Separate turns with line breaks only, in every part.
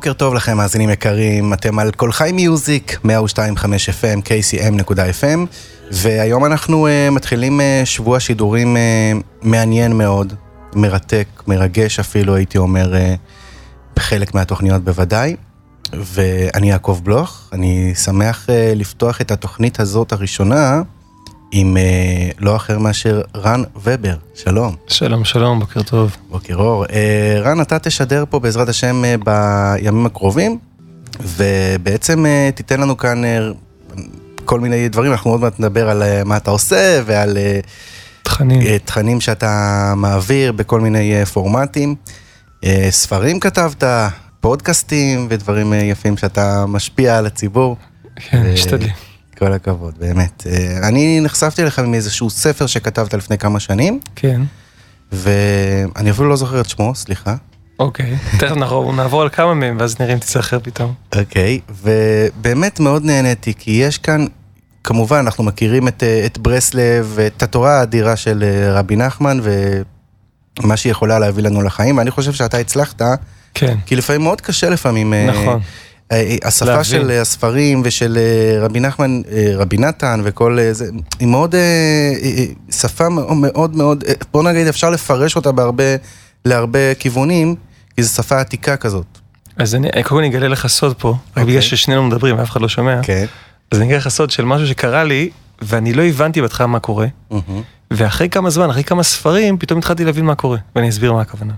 בוקר טוב לכם, מאזינים יקרים, אתם על כל חי מיוזיק, 102.5 FM, kcm.fm, והיום אנחנו uh, מתחילים uh, שבוע שידורים uh, מעניין מאוד, מרתק, מרגש אפילו, הייתי אומר, uh, בחלק מהתוכניות בוודאי. ואני יעקב בלוך, אני שמח uh, לפתוח את התוכנית הזאת הראשונה עם uh, לא אחר מאשר רן ובר, שלום.
שלום, שלום, בוקר טוב.
בוקר אור. Uh, רן, אתה תשדר פה בעזרת השם uh, בימים הקרובים, ובעצם uh, תיתן לנו כאן uh, כל מיני דברים, אנחנו עוד מעט נדבר על uh, מה אתה עושה ועל uh,
תכנים.
uh, תכנים שאתה מעביר בכל מיני uh, פורמטים. Uh, ספרים כתבת, פודקאסטים ודברים uh, יפים שאתה משפיע על הציבור.
כן,
ו-
משתדלים.
כל הכבוד, באמת. אה, אני נחשפתי אליך מאיזשהו ספר שכתבת לפני כמה שנים,
כן,
ואני אפילו לא זוכר את שמו, סליחה.
אוקיי. תכף אנחנו נעבור על כמה מהם, ואז נראה אם תיזכר פתאום.
אוקיי, ובאמת מאוד נהניתי, כי יש כאן, כמובן, אנחנו מכירים את, אה, את ברסלב, את התורה האדירה של אה, רבי נחמן, ומה שהיא יכולה להביא לנו לחיים, ואני חושב שאתה הצלחת,
כן,
כי לפעמים מאוד קשה לפעמים.
נכון.
השפה
להבין.
של אה, הספרים ושל אה, רבי נחמן, אה, רבי נתן וכל אה, זה, היא מאוד, אה, אה, שפה מאוד מאוד, אה, בוא נגיד אפשר לפרש אותה בהרבה, להרבה כיוונים, כי זו שפה עתיקה כזאת.
אז אני קודם כל אני אגלה לך סוד פה, רק
אוקיי.
בגלל ששנינו מדברים ואף אחד לא שומע,
כן.
אז אני אגלה לך סוד של משהו שקרה לי, ואני לא הבנתי בהתחלה מה קורה,
מהמם.
ואחרי כמה זמן, אחרי כמה ספרים, פתאום התחלתי להבין מה קורה, ואני אסביר מה הכוונה.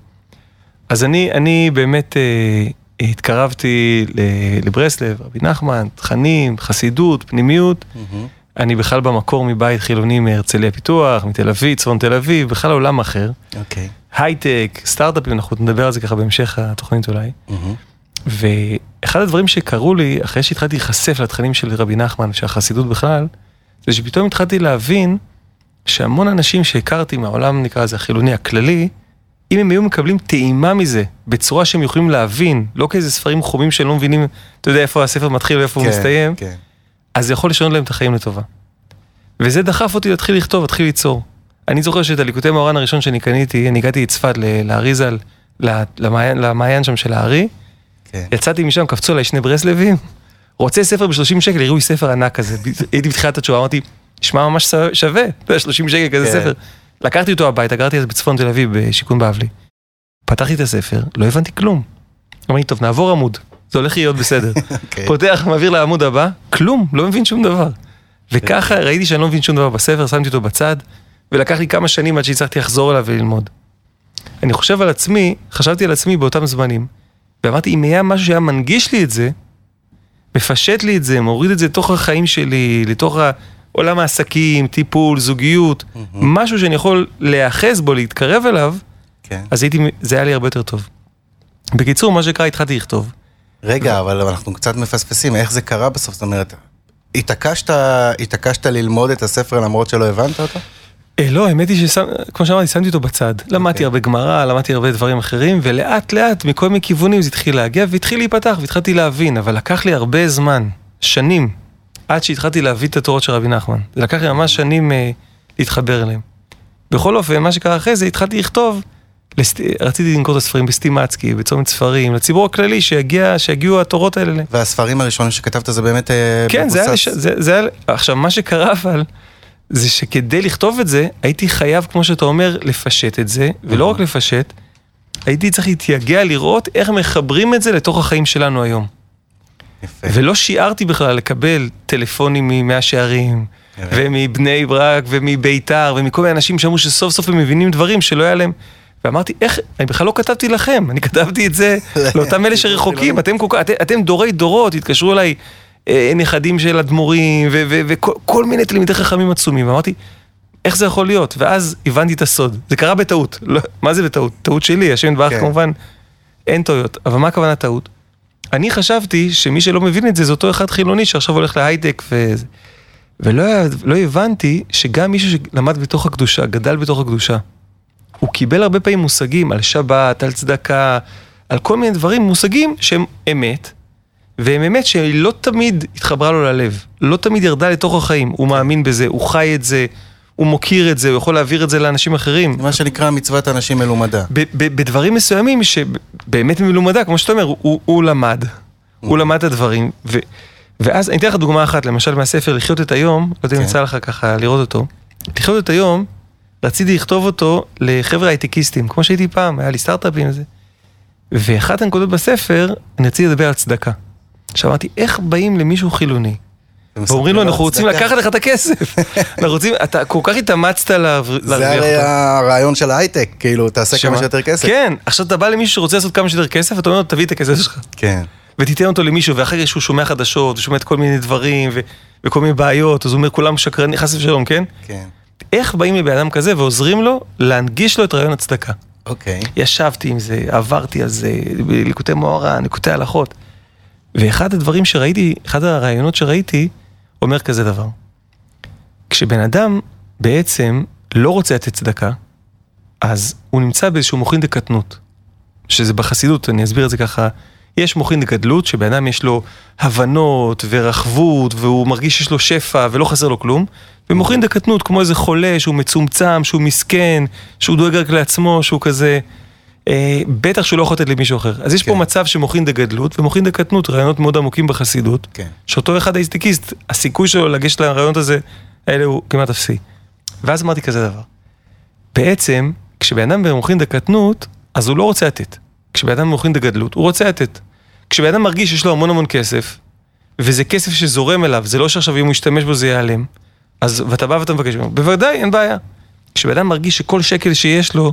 אז אני, אני באמת אה, התקרבתי לברסלב, רבי נחמן, תכנים, חסידות, פנימיות. אני בכלל במקור מבית חילוני מהרצליה פיתוח, מתל אביב, צפון תל אביב, בכלל עולם אחר.
אוקיי.
הייטק, סטארט-אפים, אנחנו נדבר על זה ככה בהמשך התוכנית אולי. ואחד הדברים שקרו לי, אחרי שהתחלתי להיחשף לתכנים של רבי נחמן, של החסידות בכלל, זה שפתאום התחלתי להבין שהמון אנשים שהכרתי מהעולם, נקרא לזה החילוני הכללי, אם הם היו מקבלים טעימה מזה, בצורה שהם יכולים להבין, לא כאיזה ספרים חומים שהם לא מבינים, אתה יודע איפה הספר מתחיל ואיפה הוא
כן,
מסתיים,
כן.
אז זה יכול לשנות להם את החיים לטובה. וזה דחף אותי להתחיל לכתוב, להתחיל ליצור. אני זוכר שאת הליקוטי מאורן הראשון שאני קניתי, אני הגעתי לצפת, לאריזל, למעיין, למעיין שם של הארי,
כן.
יצאתי משם, קפצו עליי שני ברסלבים, רוצה ספר ב-30 שקל, הראו לי ספר ענק כזה, הייתי בתחילת התשובה, אמרתי, נשמע ממש שווה, אתה יודע, 30 שקל כזה
כן.
ספר. לקחתי אותו הביתה, גרתי אז בצפון תל אביב, בשיכון בבלי. פתחתי את הספר, לא הבנתי כלום. אמרתי, טוב, נעבור עמוד, זה הולך להיות בסדר.
אוקיי.
פותח, מעביר לעמוד הבא, כלום, לא מבין שום דבר. וככה ראיתי שאני לא מבין שום דבר בספר, שמתי אותו בצד, ולקח לי כמה שנים עד שהצלחתי לחזור אליו וללמוד. אני חושב על עצמי, חשבתי על עצמי באותם זמנים, ואמרתי, אם היה משהו שהיה מנגיש לי את זה, מפשט לי את זה, מוריד את זה לתוך החיים שלי, לתוך עולם העסקים, טיפול, זוגיות,
מהמם.
משהו שאני יכול להיאחז בו, להתקרב אליו,
כן.
אז הייתי, זה היה לי הרבה יותר טוב. בקיצור, מה שקרה, התחלתי לכתוב.
רגע, אבל אנחנו קצת מפספסים, איך זה קרה בסוף? זאת אומרת, התעקשת, התעקשת ללמוד את הספר למרות שלא הבנת אותו?
אה, לא, האמת היא שכמו שאמרתי, שמתי אותו בצד. למדתי הרבה גמרא, למדתי הרבה דברים אחרים, ולאט לאט, מכל מיני כיוונים זה התחיל להגיע, והתחיל להיפתח, והתחלתי להבין, אבל לקח לי הרבה זמן, שנים, עד שהתחלתי להבין את התורות של רבי נחמן. זה לקח לי ממש שנים אה, להתחבר אליהם. בכל אופן, מה שקרה אחרי זה, התחלתי לכתוב, לסט... רציתי למכור את הספרים בסטימצקי, בצומת ספרים, לציבור הכללי, שיגיע, שיגיעו התורות האלה.
והספרים הראשונים שכתבת זה באמת אה,
כן, זה
מבוסס-
לש... זה, זה היה, עכשיו מה שקרה אבל, זה שכדי לכתוב את זה, הייתי חייב, כמו שאתה אומר, לפשט את זה, ולא רק לפשט, הייתי צריך להתייגע לראות איך מחברים את זה לתוך החיים שלנו היום.
יפה.
ולא שיערתי בכלל לקבל טלפונים ממאה שערים, ומבני ברק, ומביתר, ומכל מיני אנשים שאמרו שסוף סוף הם מבינים דברים שלא היה להם. ואמרתי, איך, אני בכלל לא כתבתי לכם, אני כתבתי את זה לאותם אלה שרחוקים, אתם, כל כך- אתם, אתם דורי דורות, התקשרו אליי אה, נכדים של אדמו"רים, וכל כל מיני תלמידי חכמים עצומים, ואמרתי, איך זה יכול להיות? ואז הבנתי את הסוד, זה קרה בטעות, לא, מה זה בטעות? טעות שלי, השם יתברך
כן.
כמובן, אין טעויות, אבל מה הכוונה טעות? אני חשבתי שמי שלא מבין את זה, זה אותו אחד חילוני שעכשיו הולך להייטק וזה. ולא לא הבנתי שגם מישהו שלמד בתוך הקדושה, גדל בתוך הקדושה, הוא קיבל הרבה פעמים מושגים על שבת, על צדקה, על כל מיני דברים, מושגים שהם אמת, והם אמת שהיא לא תמיד התחברה לו ללב, לא תמיד ירדה לתוך החיים, הוא מאמין בזה, הוא חי את זה, הוא מוקיר את זה, הוא יכול להעביר את זה לאנשים אחרים.
מה שנקרא מצוות אנשים מלומדה.
בדברים מסוימים שבאמת מלומדה, כמו שאתה אומר, הוא, הוא למד. הוא למד את הדברים, ו, ואז אני אתן לך דוגמה אחת, למשל מהספר לחיות את היום, לא יודע אם
כן.
יצא לך ככה לראות אותו. לחיות את היום, רציתי לכתוב אותו לחבר'ה הייטקיסטים, כמו שהייתי פעם, היה לי סטארט-אפים וזה. ואחת הנקודות בספר, אני רציתי לדבר על צדקה. עכשיו אמרתי, איך באים למישהו חילוני? ואומרים לו, אנחנו רוצים לקחת לך את הכסף. אנחנו רוצים, אתה כל כך התאמצת להרוויח אותו.
זה הרי הרעיון של ההייטק, כאילו, תעשה כמה? שיותר כסף.
כן, עכשיו אתה בא למישהו שרוצה לעשות כמה שיותר כסף, אתה אומר לו, תביא את הכסף שלך.
כן.
ותיתן אותו למישהו, ואחר כך שהוא שומע חדשות, ושומע את כל מיני דברים, ו- וכל מיני בעיות, אז הוא אומר, כולם שקרנים, חס ושלום, כן?
כן.
איך באים לבן אדם כזה ועוזרים לו להנגיש לו את רעיון הצדקה?
אוקיי.
ישבתי עם זה, עברתי על זה, ליקוטי מוהר"ן, ליקוטי הלכות. ואחד הדברים שראיתי, אחד הרעיונות שראיתי, אומר כזה דבר. כשבן אדם בעצם לא רוצה לתת צדקה, אז הוא נמצא באיזשהו מוחין דקטנות. שזה בחסידות, אני אסביר את זה ככה. יש מוחין דגדלות, שבן אדם יש לו הבנות ורחבות, והוא מרגיש שיש לו שפע ולא חסר לו כלום. ומוחין דקטנות, כמו איזה חולה שהוא מצומצם, שהוא מסכן, שהוא דואג רק לעצמו, שהוא כזה... אה, בטח שהוא לא יכול לתת למישהו אחר. אז יש פה
כן.
מצב שמוחין דגדלות ומוחין דקטנות, רעיונות מאוד עמוקים בחסידות.
כן.
שאותו אחד ההיסטיקיסט, הסיכוי שלו לגשת לרעיונות הזה, האלה הוא כמעט אפסי. ואז אמרתי כזה דבר. בעצם, כשבן אדם במוחין דקטנות, אז הוא לא רוצה לתת. כשבן אדם במוחין דגדלות, הוא רוצה לתת. כשבן אדם מרגיש שיש לו המון המון כסף, וזה כסף שזורם אליו, זה לא שעכשיו אם הוא ישתמש בו זה ייעלם, אז, ואתה בא ואתה מבקש ממנו, בוודאי, אין בעיה. כשבן אדם מרגיש שכל שקל שיש לו,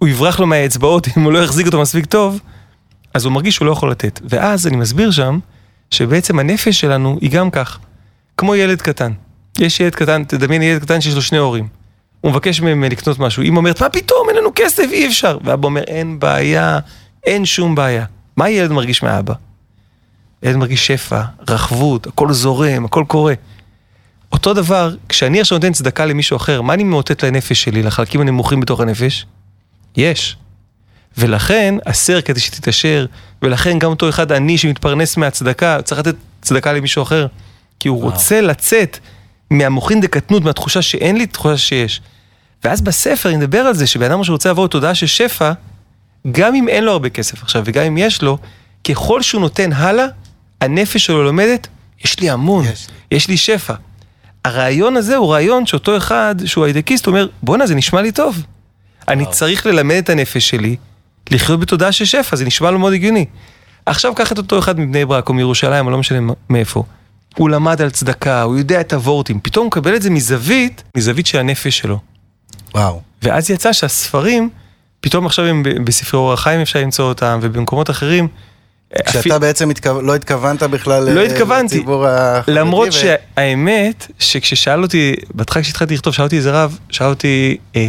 הוא יברח לו מהאצבעות אם הוא לא יחזיק אותו מספיק טוב, אז הוא מרגיש שהוא לא יכול לתת. ואז אני מסביר שם, שבעצם הנפש שלנו היא גם כך, כמו ילד קטן. יש ילד קטן, תדמיין ילד קטן שיש לו שני הורים. הוא מבקש מהם לקנות משהו, אמא אומרת, מה פתאום, אין לנו כסף, אי אפשר. ואבא אומר, אין בעיה, אין שום בעיה. מה ילד מרגיש מאבא? ילד מרגיש שפע, רחבות, הכל זורם, הכל קורה. אותו דבר, כשאני עכשיו נותן צדקה למישהו אחר, מה אני מאותת לנפש שלי, לחלקים הנמוכים בתוך הנפש? יש. ולכן, הסר כדי שתתעשר, ולכן גם אותו אחד עני שמתפרנס מהצדקה, צריך לתת צדקה למישהו אחר. כי הוא
וואו.
רוצה לצאת מהמוחין דקטנות, מהתחושה שאין לי, תחושה שיש. ואז בספר אני מדבר על זה שבן אדם שרוצה לעבור לתודעה של שפע, גם אם אין לו הרבה כסף עכשיו, וגם אם יש לו, ככל שהוא נותן הלאה, הנפש שלו לומדת, יש לי המון,
יש
יש
לי.
לי, יש לי שפע. הרעיון הזה הוא רעיון שאותו אחד, שהוא הייטקיסט, אומר, בואנה, זה נשמע לי טוב. אני. צריך ללמד את הנפש שלי לחיות בתודעה של שפע, זה נשמע לו מאוד הגיוני. עכשיו קח את אותו אחד מבני ברק או מירושלים, או לא משנה מאיפה. הוא למד על צדקה, הוא יודע את הוורטים, פתאום הוא מקבל את זה מזווית, מזווית של הנפש שלו.
וואו.
ואז יצא שהספרים, פתאום עכשיו הם בספרי אור החיים אפשר למצוא אותם, ובמקומות אחרים. אפי-
כשאתה בעצם התכו- לא התכוונת בכלל
לא
אה,
התכוונתי.
לציבור החרדי.
למרות
ו-
שהאמת, שכששאל אותי, בהתחלה כשהתחלתי לכתוב, שאל אותי איזה רב, שאל אותי, אה,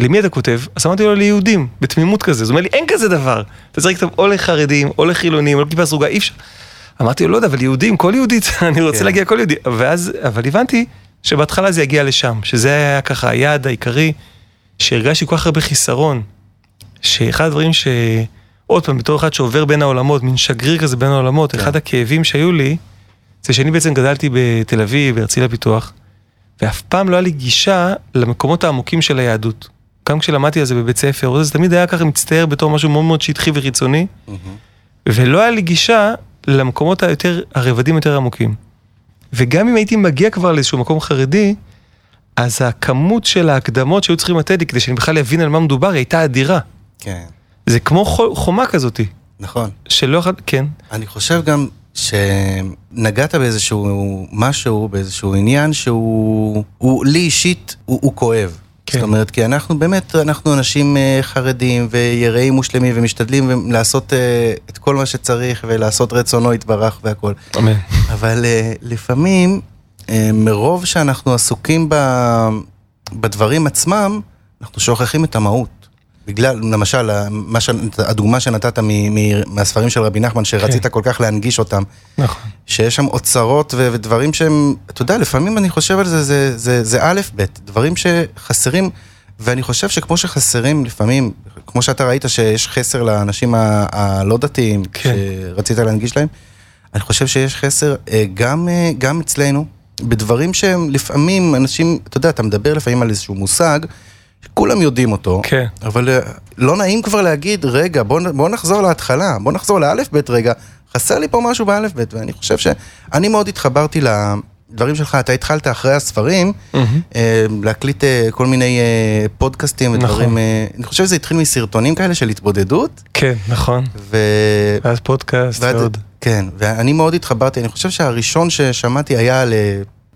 למי אתה כותב? אז אמרתי לו ליהודים, בתמימות כזה. אז הוא אומר לי, אין כזה דבר. אתה צריך לכתוב או לחרדים, או לחילונים, או לכיפה סרוגה, אי אפשר. אמרתי לו, לא יודע, אבל יהודים, כל יהודי, אני רוצה
כן.
להגיע לכל יהודי. ואז, אבל הבנתי שבהתחלה זה יגיע לשם, שזה היה ככה היעד העיקרי, שהרגשתי כל כך הרבה חיסרון, שאחד הדברים ש... עוד פעם, בתור אחד שעובר בין העולמות, מין שגריר כזה בין העולמות,
כן.
אחד הכאבים שהיו לי, זה שאני בעצם גדלתי בתל אביב, בהרצליה פיתוח, ואף פעם לא היה לי גישה למקומות העמוקים של היהדות. גם כשלמדתי על זה בבית ספר, זה תמיד היה ככה מצטייר בתור משהו מאוד מאוד שטחי וחיצוני,
מהמם.
ולא היה לי גישה למקומות היותר, הרבדים יותר עמוקים. וגם אם הייתי מגיע כבר לאיזשהו מקום חרדי, אז הכמות של ההקדמות שהיו צריכים לתת לי כדי שאני בכלל אבין על מה מדובר, היא הייתה אדירה.
כן,
זה כמו חו- חומה כזאתי,
נכון.
שלא יכול... כן.
אני חושב גם שנגעת באיזשהו משהו, באיזשהו עניין שהוא, הוא, לי אישית, הוא, הוא כואב.
כן.
זאת אומרת, כי אנחנו באמת, אנחנו אנשים אה, חרדים ויראים מושלמים ומשתדלים לעשות אה, את כל מה שצריך ולעשות רצונו יתברך והכל.
אמן.
אבל אה, לפעמים, מרוב שאנחנו עסוקים ב, בדברים עצמם, אנחנו שוכחים את המהות. בגלל, למשל, מה ש... הדוגמה שנתת מ... מ... מהספרים של רבי נחמן, שרצית
כן.
כל כך להנגיש אותם,
נכון.
שיש שם אוצרות ו... ודברים שהם, אתה יודע, לפעמים אני חושב על זה, זה, זה, זה א', ב', דברים שחסרים, ואני חושב שכמו שחסרים לפעמים, כמו שאתה ראית שיש חסר לאנשים ה... הלא דתיים,
כן.
שרצית להנגיש להם, אני חושב שיש חסר אה, גם, אה, גם אצלנו, בדברים שהם לפעמים אנשים, אתה יודע, אתה מדבר לפעמים על איזשהו מושג, שכולם יודעים אותו,
כן.
אבל אה, לא נעים כבר להגיד, רגע, בוא, בוא נחזור להתחלה, בוא נחזור לאלף בית רגע, חסר לי פה משהו באלף בית, ואני חושב שאני מאוד התחברתי לדברים שלך, אתה התחלת אחרי הספרים. אה, להקליט אה, כל מיני פודקאסטים ודברים,
נכון.
אני חושב שזה התחיל מסרטונים כאלה של התבודדות,
כן, נכון.
ו...
ואז פודקאסט
ועד-
ועוד.
כן, ואני מאוד התחברתי, אני חושב שהראשון ששמעתי היה על...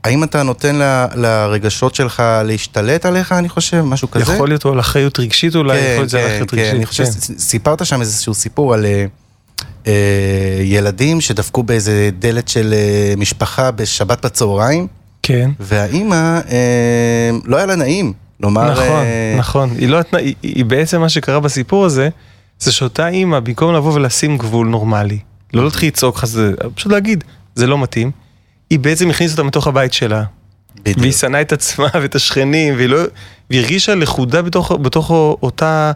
האם אתה נותן ל- לרגשות שלך להשתלט עליך, אני חושב, משהו כזה?
יכול להיות או על אחריות רגשית אולי, יכול להיות שזה על אחריות רגשית.
אני חושב
כן.
שסיפרת שם איזשהו סיפור על אה, אה, ילדים שדפקו באיזה דלת של אה, משפחה בשבת בצהריים,
כן.
והאימא, אה, לא היה לה נעים לומר...
נכון,
אה,
נכון. היא לא היא- היא בעצם מה שקרה בסיפור הזה, זה שאותה אימא, במקום לבוא ולשים גבול נורמלי, לא להתחיל לצעוק לך, פשוט להגיד, זה לא מתאים, היא בעצם הכניסה אותה מתוך הבית שלה,
בדיוק.
והיא שנאה את עצמה ואת השכנים, והיא לא... והיא הרגישה לכודה בתוך, בתוך אותה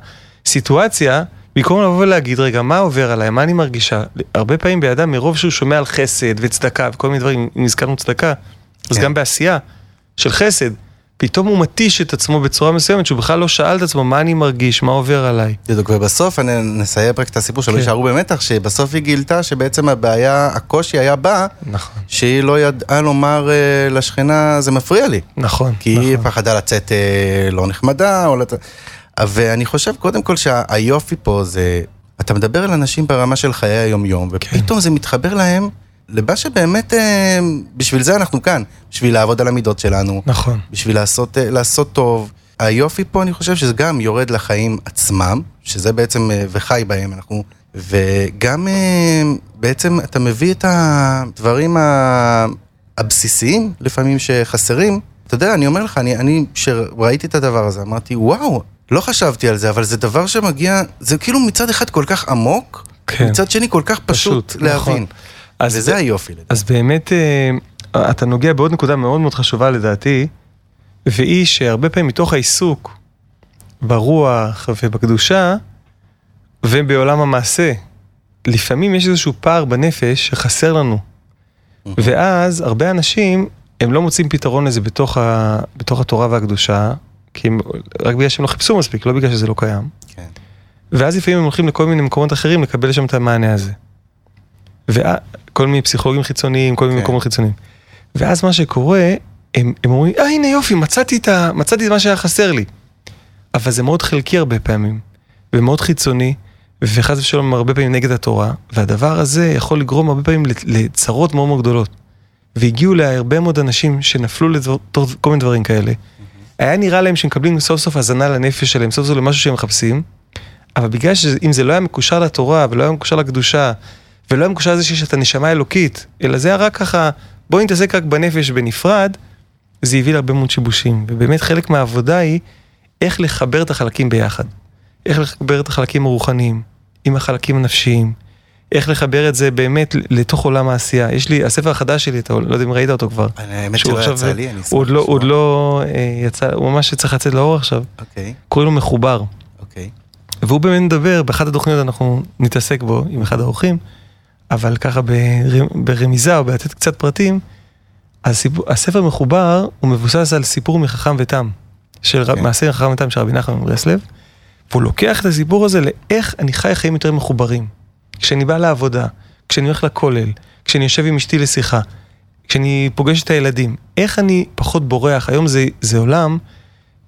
סיטואציה, במקום לבוא ולהגיד, רגע, מה עובר עליי, מה אני מרגישה? הרבה פעמים באדם, מרוב שהוא שומע על חסד וצדקה וכל מיני דברים, אם הזכרנו צדקה, אז
כן.
גם בעשייה של חסד, פתאום הוא מתיש את עצמו בצורה מסוימת, שהוא בכלל לא שאל את עצמו מה אני מרגיש, מה עובר עליי.
בדיוק, ובסוף אני נסיים רק את הסיפור שלא
כן.
יישארו במתח, שבסוף היא גילתה שבעצם הבעיה, הקושי היה בה,
נכון.
שהיא לא ידעה לומר אה, לשכנה, זה מפריע לי.
נכון,
כי היא
נכון.
פחדה לצאת אה, לא נחמדה, או לת... ואני חושב קודם כל שהיופי פה זה, אתה מדבר על אנשים ברמה של חיי היומיום,
כן.
ופתאום זה מתחבר להם למה שבאמת, אה, בשביל זה אנחנו כאן, בשביל לעבוד על המידות שלנו,
נכון.
בשביל לעשות, אה, לעשות טוב. היופי פה, אני חושב שזה גם יורד לחיים עצמם, שזה בעצם, אה, וחי בהם, אנחנו... וגם בעצם אתה מביא את הדברים ה- הבסיסיים, לפעמים שחסרים. אתה יודע, אני אומר לך, אני, אני, כשראיתי את הדבר הזה, אמרתי, וואו, לא חשבתי על זה, אבל זה דבר שמגיע, זה כאילו מצד אחד כל כך עמוק,
כן.
מצד שני כל כך פשוט,
פשוט,
להבין.
נכון. אז
וזה היופי לדעתי.
אז באמת, אה, אתה נוגע בעוד נקודה מאוד מאוד חשובה לדעתי, והיא שהרבה פעמים מתוך העיסוק ברוח ובקדושה ובעולם המעשה, לפעמים יש איזשהו פער בנפש שחסר לנו. ואז הרבה אנשים, הם לא מוצאים פתרון לזה בתוך, ה, בתוך התורה והקדושה, כי הם, רק בגלל שהם לא חיפשו מספיק, לא בגלל שזה לא קיים.
כן.
ואז לפעמים הם הולכים לכל מיני מקומות אחרים לקבל שם את המענה הזה. וכל מיני פסיכולוגים חיצוניים, כל מיני
כן.
מקומות חיצוניים. ואז מה שקורה, הם, הם אומרים, אה הנה יופי, מצאתי את, ה, מצאתי את מה שהיה חסר לי. אבל זה מאוד חלקי הרבה פעמים, ומאוד חיצוני, וחס ושלום הרבה פעמים נגד התורה, והדבר הזה יכול לגרום הרבה פעמים לצ- לצרות מאוד מאוד גדולות. והגיעו להרבה מאוד אנשים שנפלו לתוך כל מיני דברים כאלה. היה נראה להם שהם מקבלים סוף סוף הזנה לנפש שלהם, סוף סוף למשהו שהם מחפשים, אבל בגלל שאם זה לא היה מקושר לתורה, ולא היה מקושר לקדושה, ולא היה מקושר לזה שיש את הנשמה האלוקית, אלא זה היה רק ככה, בואי נתעסק רק בנפש בנפרד, זה הביא להרבה מאוד שיבושים. ובאמת חלק מהעבודה היא איך לחבר את החלקים ביחד. איך לחבר את החלקים הרוחניים עם החלקים הנפשיים. איך לחבר את זה באמת לתוך עולם העשייה. יש לי, הספר החדש שלי, אתה לא יודע אם ראית אותו כבר.
האמת
שהוא
שלא יצא לי, אני אשמח
לא, הוא עוד
לשמוע.
לא אה, יצא, הוא ממש צריך לצאת לאור עכשיו.
אוקיי,
קוראים לו מחובר.
אוקיי.
והוא באמת מדבר, באחת התוכניות אנחנו נתעסק בו עם אחד האורחים, אבל ככה בר, ברמיזה או בלתת קצת פרטים, הסיפור, הספר מחובר, הוא מבוסס על סיפור מחכם ותם, של
כן.
okay. מעשה מחכם ותם של רבי נחמן מברסלב, והוא לוקח את הסיפור הזה לאיך אני חי חיים יותר מחוברים. כשאני בא לעבודה, כשאני הולך לכולל, כשאני יושב עם אשתי לשיחה, כשאני פוגש את הילדים, איך אני פחות בורח, היום זה, זה עולם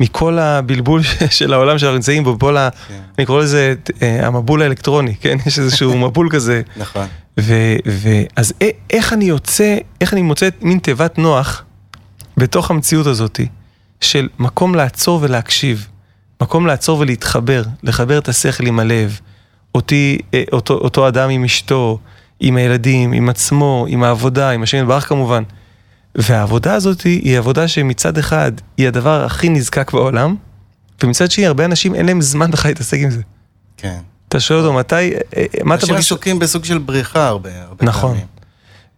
מכל הבלבול של העולם שאנחנו נמצאים בו, כל ה...
כן.
אני קורא לזה אה, המבול האלקטרוני, כן? יש איזשהו מבול כזה.
נכון.
ו- ו- אז א- איך אני יוצא, איך אני מוצא מין תיבת נוח בתוך המציאות הזאת של מקום לעצור ולהקשיב, מקום לעצור ולהתחבר, לחבר את השכל עם הלב, אותי, אותו, אותו אדם עם אשתו, עם הילדים, עם עצמו, עם העבודה, עם השם יתברך כמובן. והעבודה הזאת היא עבודה שמצד אחד היא הדבר הכי נזקק בעולם, ומצד שני הרבה אנשים אין להם זמן בכלל להתעסק עם זה.
כן.
אתה שואל אותו מתי, אה, אה, מה אתה
אנשים
מרגיש?
עסוקים בסוג של בריחה הרבה, הרבה
נכון.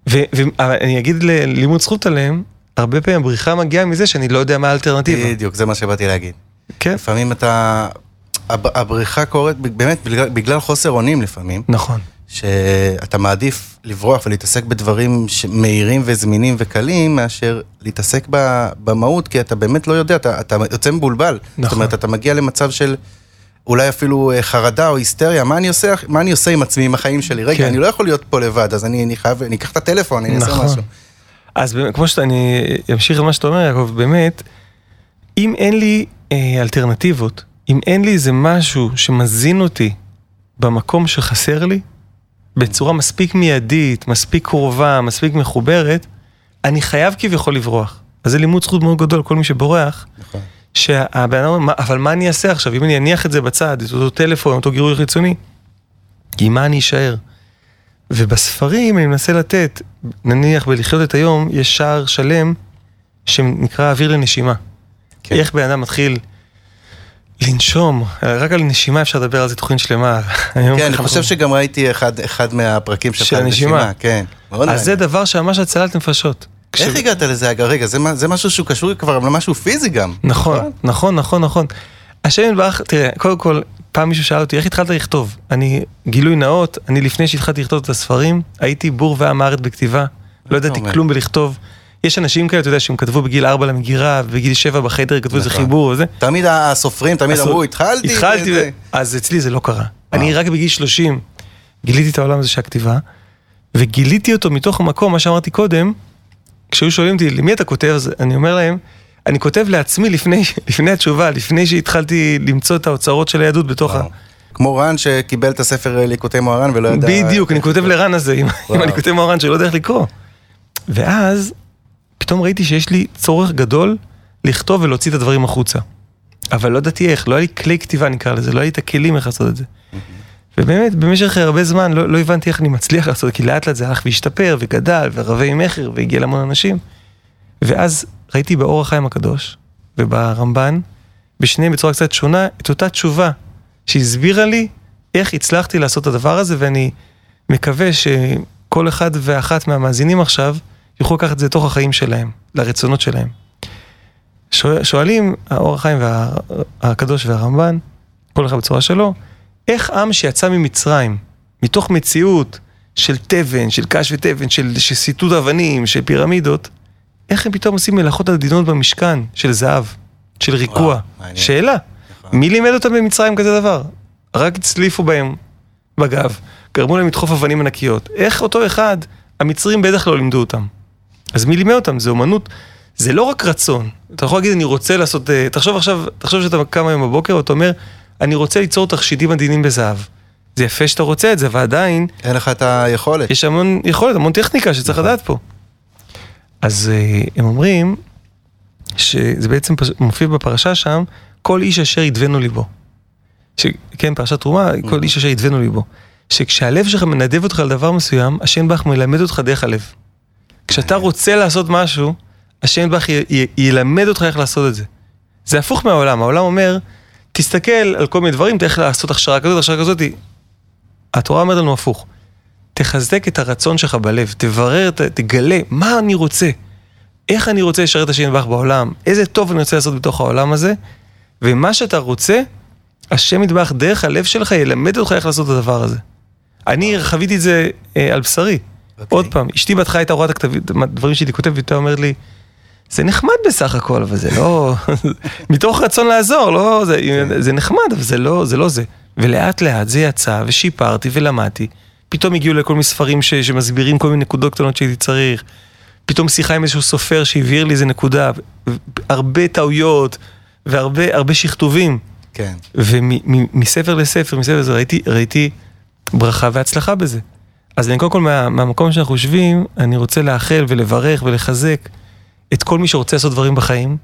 פעמים.
ואני אגיד ללימוד זכות עליהם, הרבה פעמים הבריחה מגיעה מזה שאני לא יודע מה האלטרנטיבה.
בדיוק, זה מה שבאתי להגיד.
כן,
לפעמים אתה... הב- הבריחה קורית באמת בגלל, בגלל חוסר אונים לפעמים,
נכון.
שאתה מעדיף לברוח ולהתעסק בדברים מהירים וזמינים וקלים, מאשר להתעסק במהות, כי אתה באמת לא יודע, אתה, אתה יוצא מבולבל. נכון. זאת אומרת, אתה מגיע למצב של אולי אפילו אה, חרדה או היסטריה, מה אני עושה, מה אני עושה עם עצמי, עם החיים שלי? רגע, כן. אני לא יכול להיות פה לבד, אז אני, אני חייב, אני אקח את הטלפון, אני נכון. אעשה משהו.
אז כמו שאני אמשיך למה שאתה אומר, יעקב, באמת, אם אין לי אה, אלטרנטיבות, אם אין לי איזה משהו שמזין אותי במקום שחסר לי, בצורה מספיק מיידית, מספיק קרובה, מספיק מחוברת, אני חייב כביכול לברוח. אז זה לימוד זכות מאוד גדול, כל מי שבורח. נכון. שהבן אדם אומר, אבל מה אני אעשה עכשיו? אם אני אניח את זה בצד, את אותו טלפון, אותו גירוי חיצוני, עם מה אני אשאר? ובספרים אני מנסה לתת, נניח בלחיות את היום, יש שער שלם שנקרא אוויר לנשימה. כן. איך בן אדם מתחיל לנשום, רק על נשימה אפשר לדבר על זה תוכנית שלמה.
כן, אני חושב שגם ראיתי אחד, אחד מהפרקים שלך
של הנשימה. כן, אז זה דבר שממש הצלת נפשות.
איך הגעת לזה? רגע, זה משהו שהוא קשור כבר למשהו פיזי גם.
נכון, נכון, נכון, נכון. נכון. השם יתברך, תראה, קודם כל, פעם מישהו שאל אותי, איך התחלת לכתוב? אני, גילוי נאות, אני לפני שהתחלתי לכתוב את הספרים, הייתי בור ועם הארץ בכתיבה, לא ידעתי כלום בלכתוב. יש אנשים כאלה, אתה יודע, שהם כתבו בגיל 4 למגירה, ובגיל 7 בחדר כתבו איזה נכון. חיבור וזה.
תמיד הסופרים תמיד אמרו, התחלתי.
התחלתי, אז אצלי זה לא קרה. אני רק בגיל 30 גיליתי את העולם הזה של הכתיבה, וגיליתי אותו מתוך המקום, מה שאמרתי קודם, כשהיו שואלים אותי, למי אתה כותב, אז אני אומר להם, אני כותב לעצמי לפני, לפני התשובה, לפני שהתחלתי למצוא את האוצרות של היהדות בתוך ה...
כמו רן שקיבל את הספר ליקוטי מוהר"ן ולא ידע...
בדיוק, אני כותב לרן הזה, עם הליקוטי מוהר"ן שלא יודע איך לקרוא. ואז פתאום ראיתי שיש לי צורך גדול לכתוב ולהוציא את הדברים החוצה. אבל לא ידעתי איך, לא היה לי כלי כתיבה נקרא לזה, לא היה לי את הכלים איך לעשות את זה. ובאמת, במשך הרבה זמן לא, לא הבנתי איך אני מצליח לעשות, כי לאט לאט זה הלך והשתפר וגדל ורבי מכר והגיע להמון אנשים. ואז ראיתי באור החיים הקדוש וברמב"ן, בשניהם בצורה קצת שונה, את אותה תשובה שהסבירה לי איך הצלחתי לעשות את הדבר הזה, ואני מקווה שכל אחד ואחת מהמאזינים עכשיו יוכלו לקחת את זה לתוך החיים שלהם, לרצונות שלהם. שואל, שואלים האור החיים והקדוש והרמב"ן, כל אחד בצורה שלו, איך עם שיצא ממצרים, מתוך מציאות של תבן, של קש ותבן, של, של סיטוט אבנים, של פירמידות, איך הם פתאום עושים מלאכות עדינות במשכן, של זהב, של ריקוע? וואו, שאלה. נכון. מי לימד אותם במצרים כזה דבר? רק הצליפו בהם בגב, גרמו להם לדחוף אבנים ענקיות. איך אותו אחד, המצרים בטח לא לימדו אותם. אז מי לימד אותם? זה אומנות, זה לא רק רצון. אתה יכול להגיד, אני רוצה לעשות, אה, תחשוב עכשיו, תחשוב שאתה קם היום בבוקר ואתה אומר, אני רוצה ליצור תכשיטים עדינים בזהב. זה יפה שאתה רוצה את זה, ועדיין...
אין לך את היכולת.
יש המון יכולת, המון טכניקה שצריך נכון. לדעת פה. אז אה, הם אומרים, שזה בעצם מופיע בפרשה שם, כל איש אשר ידבנו ליבו. ש... כן, פרשת תרומה, כל נכון. איש אשר ידבנו ליבו. שכשהלב שלך מנדב אותך על דבר מסוים, השם בך מלמד אותך דרך הלב. כשאתה רוצה לעשות משהו, השם בך י... י... ילמד אותך איך לעשות את זה. זה הפוך מהעולם, העולם אומר, תסתכל על כל מיני דברים, תלך לעשות הכשרה כזאת, הכשרה כזאת. התורה אומרת לנו הפוך. תחזק את הרצון שלך בלב, תברר, תגלה מה אני רוצה, איך אני רוצה לשרת את השם יתברך בעולם, איזה טוב אני רוצה לעשות בתוך העולם הזה, ומה שאתה רוצה, השם יתברך דרך הלב שלך ילמד אותך איך לעשות את הדבר הזה. אני חוויתי את זה אה, על בשרי. Okay. אוקיי. עוד פעם, אשתי בהתחלה הייתה רואה את הדברים שהייתי כותב, והיא הייתה אומרת לי, זה נחמד בסך הכל, אבל זה לא... מתוך רצון לעזור, לא... זה, כן. זה נחמד, אבל זה לא, זה לא זה. ולאט לאט זה יצא, ושיפרתי ולמדתי. פתאום הגיעו לכל מיני ספרים ש, שמסבירים כל מיני נקודות קטנות שהייתי צריך. פתאום שיחה עם איזשהו סופר שהבהיר לי איזה נקודה. הרבה טעויות והרבה שכתובים.
כן.
ומספר לספר, מספר לספר, ראיתי, ראיתי ברכה והצלחה בזה. אז אני קודם כל, מה, מהמקום שאנחנו יושבים, אני רוצה לאחל ולברך ולחזק את כל מי שרוצה לעשות דברים בחיים,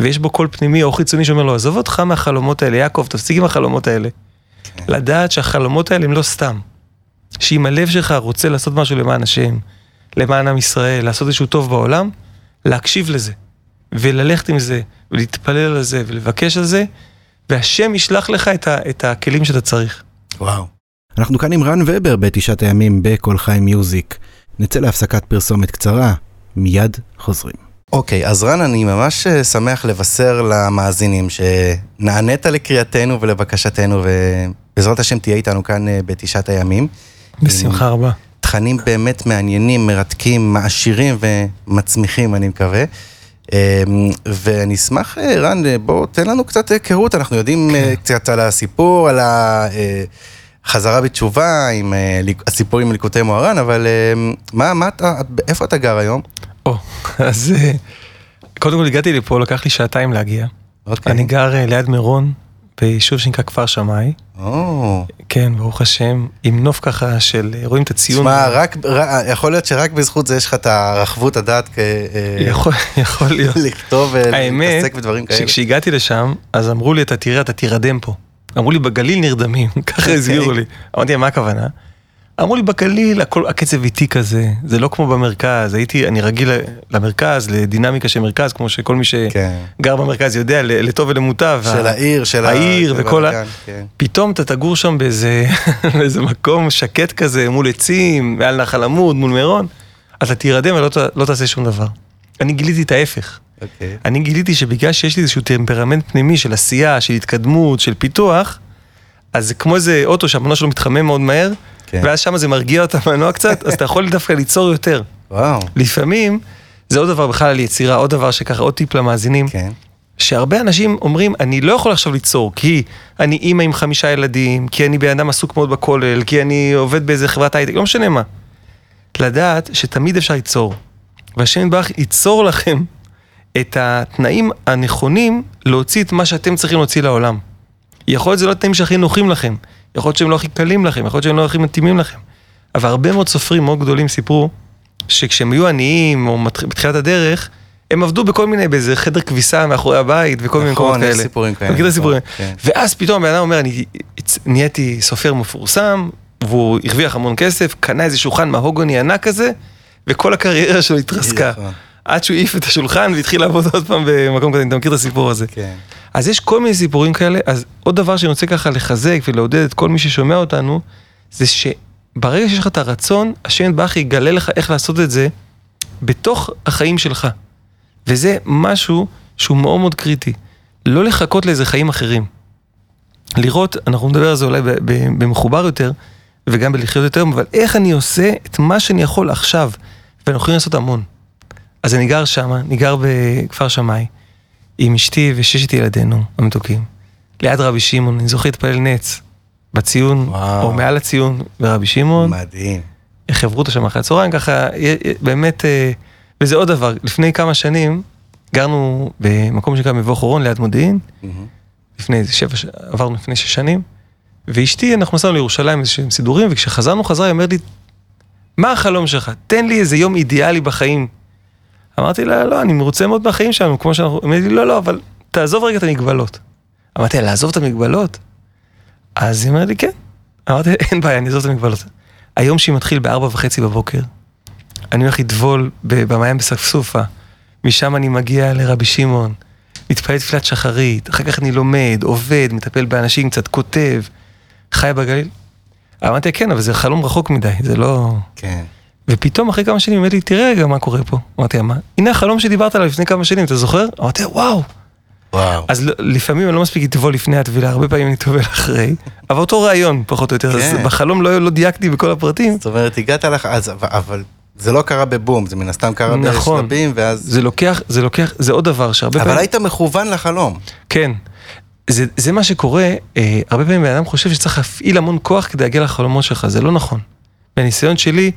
ויש בו קול פנימי או חיצוני שאומר לו, עזוב אותך מהחלומות האלה, יעקב, תפסיק עם החלומות האלה. כן. לדעת שהחלומות האלה הם לא סתם. שאם הלב שלך רוצה לעשות משהו למען השם, למען עם ישראל, לעשות איזשהו טוב בעולם, להקשיב לזה, וללכת עם זה, ולהתפלל על זה, ולבקש על זה, והשם ישלח לך את, ה, את הכלים שאתה צריך.
וואו. אנחנו כאן עם רן ובר בתשעת הימים בכל חי מיוזיק. נצא להפסקת פרסומת קצרה, מיד חוזרים. אוקיי, okay, אז רן, אני ממש אה, שמח לבשר למאזינים שנענית לקריאתנו ולבקשתנו, ובעזרת השם תהיה איתנו כאן אה, בתשעת הימים.
בשמחה רבה.
תכנים באמת מעניינים, מרתקים, מעשירים ומצמיחים, אני מקווה. אמ, ואני אשמח, אה, רן, אה, בוא תן לנו קצת היכרות, אנחנו יודעים
כן.
אה, קצת על הסיפור, על החזרה בתשובה, עם הסיפור עם ליקוטי מוהר"ן, אבל מה, מה אתה, איפה אתה גר היום?
או, אז אה, קודם כל הגעתי לפה, לקח לי שעתיים להגיע.
אוקיי.
אני גר אה, ליד מירון, ביישוב שנקרא כפר שמאי.
או,
כן, ברוך השם, עם נוף ככה של, אה, רואים את הציון.
תשמע, רק, ר- יכול להיות שרק בזכות זה יש לך את הרחבות הדעת כ- אה,
יכול, יכול להיות.
לכתוב
האמת,
ולהתעסק בדברים כאלה.
שכשהגעתי לשם, אז אמרו לי, אתה תראה, אתה תירדם פה. אמרו לי, בגליל נרדמים, ככה
אוקיי.
הסבירו לי. אמרתי, מה הכוונה? אמרו לי, בגליל הכל, הקצב איטי כזה, זה לא כמו במרכז, הייתי, אני רגיל למרכז, לדינמיקה של מרכז, כמו שכל מי שגר
כן.
במרכז יודע, לטוב ולמוטב.
של העיר, של
העיר וכל ה...
כן.
פתאום אתה תגור שם באיזה, באיזה מקום שקט כזה, מול עצים, מעל נחל עמוד, מול מירון, אתה תירדם ולא לא תעשה שום דבר. אני גיליתי את ההפך.
אוקיי.
אני גיליתי שבגלל שיש לי איזשהו טמפרמנט פנימי של עשייה, של התקדמות, של פיתוח, אז זה כמו איזה אוטו שהמנוע שלו מתחמם מאוד מהר,
כן.
ואז שם זה מרגיע את המנוע קצת, אז אתה יכול דווקא ליצור יותר.
וואו,
לפעמים, זה עוד דבר בכלל על יצירה, עוד דבר שככה, עוד טיפ למאזינים,
כן.
שהרבה אנשים אומרים, אני לא יכול עכשיו ליצור, כי אני אימא עם חמישה ילדים, כי אני בן אדם עסוק מאוד בכולל, כי אני עובד באיזה חברת הייטק, לא משנה מה. לדעת שתמיד אפשר ליצור, והשם יתברך ייצור לכם את התנאים הנכונים להוציא את מה שאתם צריכים להוציא לעולם. יכול להיות שזה לא התנאים שהכי נוחים לכם, יכול להיות שהם לא הכי קלים לכם, יכול להיות שהם לא הכי מתאימים לכם. אבל הרבה מאוד סופרים מאוד גדולים סיפרו שכשהם היו עניים או בתחילת הדרך, הם עבדו בכל מיני, באיזה חדר כביסה מאחורי הבית וכל מיני
נכון,
מקומות
יש
כאלה.
סיפורים כאלה,
אתה מכיר את הסיפורים?
נכון, כן.
ואז פתאום הבן אדם אומר, אני נהייתי סופר מפורסם, והוא הרוויח המון כסף, קנה איזה שולחן מהוגוני ענק כזה, וכל הקריירה שלו התרסקה. עד שהוא העיף את השולחן והתחיל לעבוד עוד פעם במקום כזה, אתה מכיר את הסיפור הזה.
כן.
אז יש כל מיני סיפורים כאלה, אז עוד דבר שאני רוצה ככה לחזק ולעודד את כל מי ששומע אותנו, זה שברגע שיש לך את הרצון, השם יתברך יגלה לך איך לעשות את זה בתוך החיים שלך. וזה משהו שהוא מאוד מאוד קריטי. לא לחכות לאיזה חיים אחרים. לראות, אנחנו נדבר על זה אולי במחובר יותר, וגם בלחיות יותר, אבל איך אני עושה את מה שאני יכול עכשיו, ואנחנו יכולים לעשות המון. אז אני גר שם, אני גר בכפר שמאי, עם אשתי וששת ילדינו המתוקים. ליד רבי שמעון, אני זוכר להתפלל נץ, בציון,
וואו.
או מעל הציון ברבי שמעון.
מדהים.
חברותא שם אחרי הצהריים, ככה, באמת, אה, וזה עוד דבר, לפני כמה שנים גרנו במקום שנקרא מבוא חורון ליד מודיעין,
מהמם.
לפני איזה שבע, עברנו לפני שש שנים, ואשתי, אנחנו נסענו לירושלים איזה שהם סידורים, וכשחזרנו חזרה היא אומרת לי, מה החלום שלך? תן לי איזה יום אידיאלי בחיים. אמרתי לה, לא, אני מרוצה מאוד מהחיים שלנו, כמו שאנחנו, אומרת לי, לא, לא, אבל תעזוב רגע את המגבלות. אמרתי לה, לעזוב את המגבלות? אז היא אומרת לי, כן. אמרתי, אין בעיה, אני אעזוב את המגבלות. היום שהיא מתחיל בארבע וחצי בבוקר, אני הולך לטבול במעיין בספסופה, משם אני מגיע לרבי שמעון, מתפלל תפילת שחרית, אחר כך אני לומד, עובד, מטפל באנשים, קצת כותב, חי בגליל. אמרתי, כן, אבל זה חלום רחוק מדי, זה לא...
כן.
ופתאום אחרי כמה שנים אומרת לי, תראה רגע מה קורה פה. אמרתי לה, מה? הנה החלום שדיברת עליו לפני כמה שנים, אתה זוכר? אמרתי לה, וואו.
וואו.
אז ל- לפעמים אני לא מספיק לטבול לפני הטבילה, הרבה פעמים אני טובל אחרי, אבל אותו רעיון, פחות או יותר. אז
כן.
בחלום לא, לא דייקתי בכל הפרטים.
זאת אומרת, הגעת לך, אז, אבל- אבל זה לא קרה בבום, זה מן הסתם קרה
נכון.
בשלבים, ואז...
זה לוקח, זה לוקח, זה עוד דבר שהרבה
אבל
פעמים...
היית מכוון לחלום.
כן. זה, זה מה שקורה, אה, הרבה פעמים בן אדם חושב שצריך להפעיל המון כוח כדי להגיע לחלומות שלך, זה לא נכון. בניסיון שלי,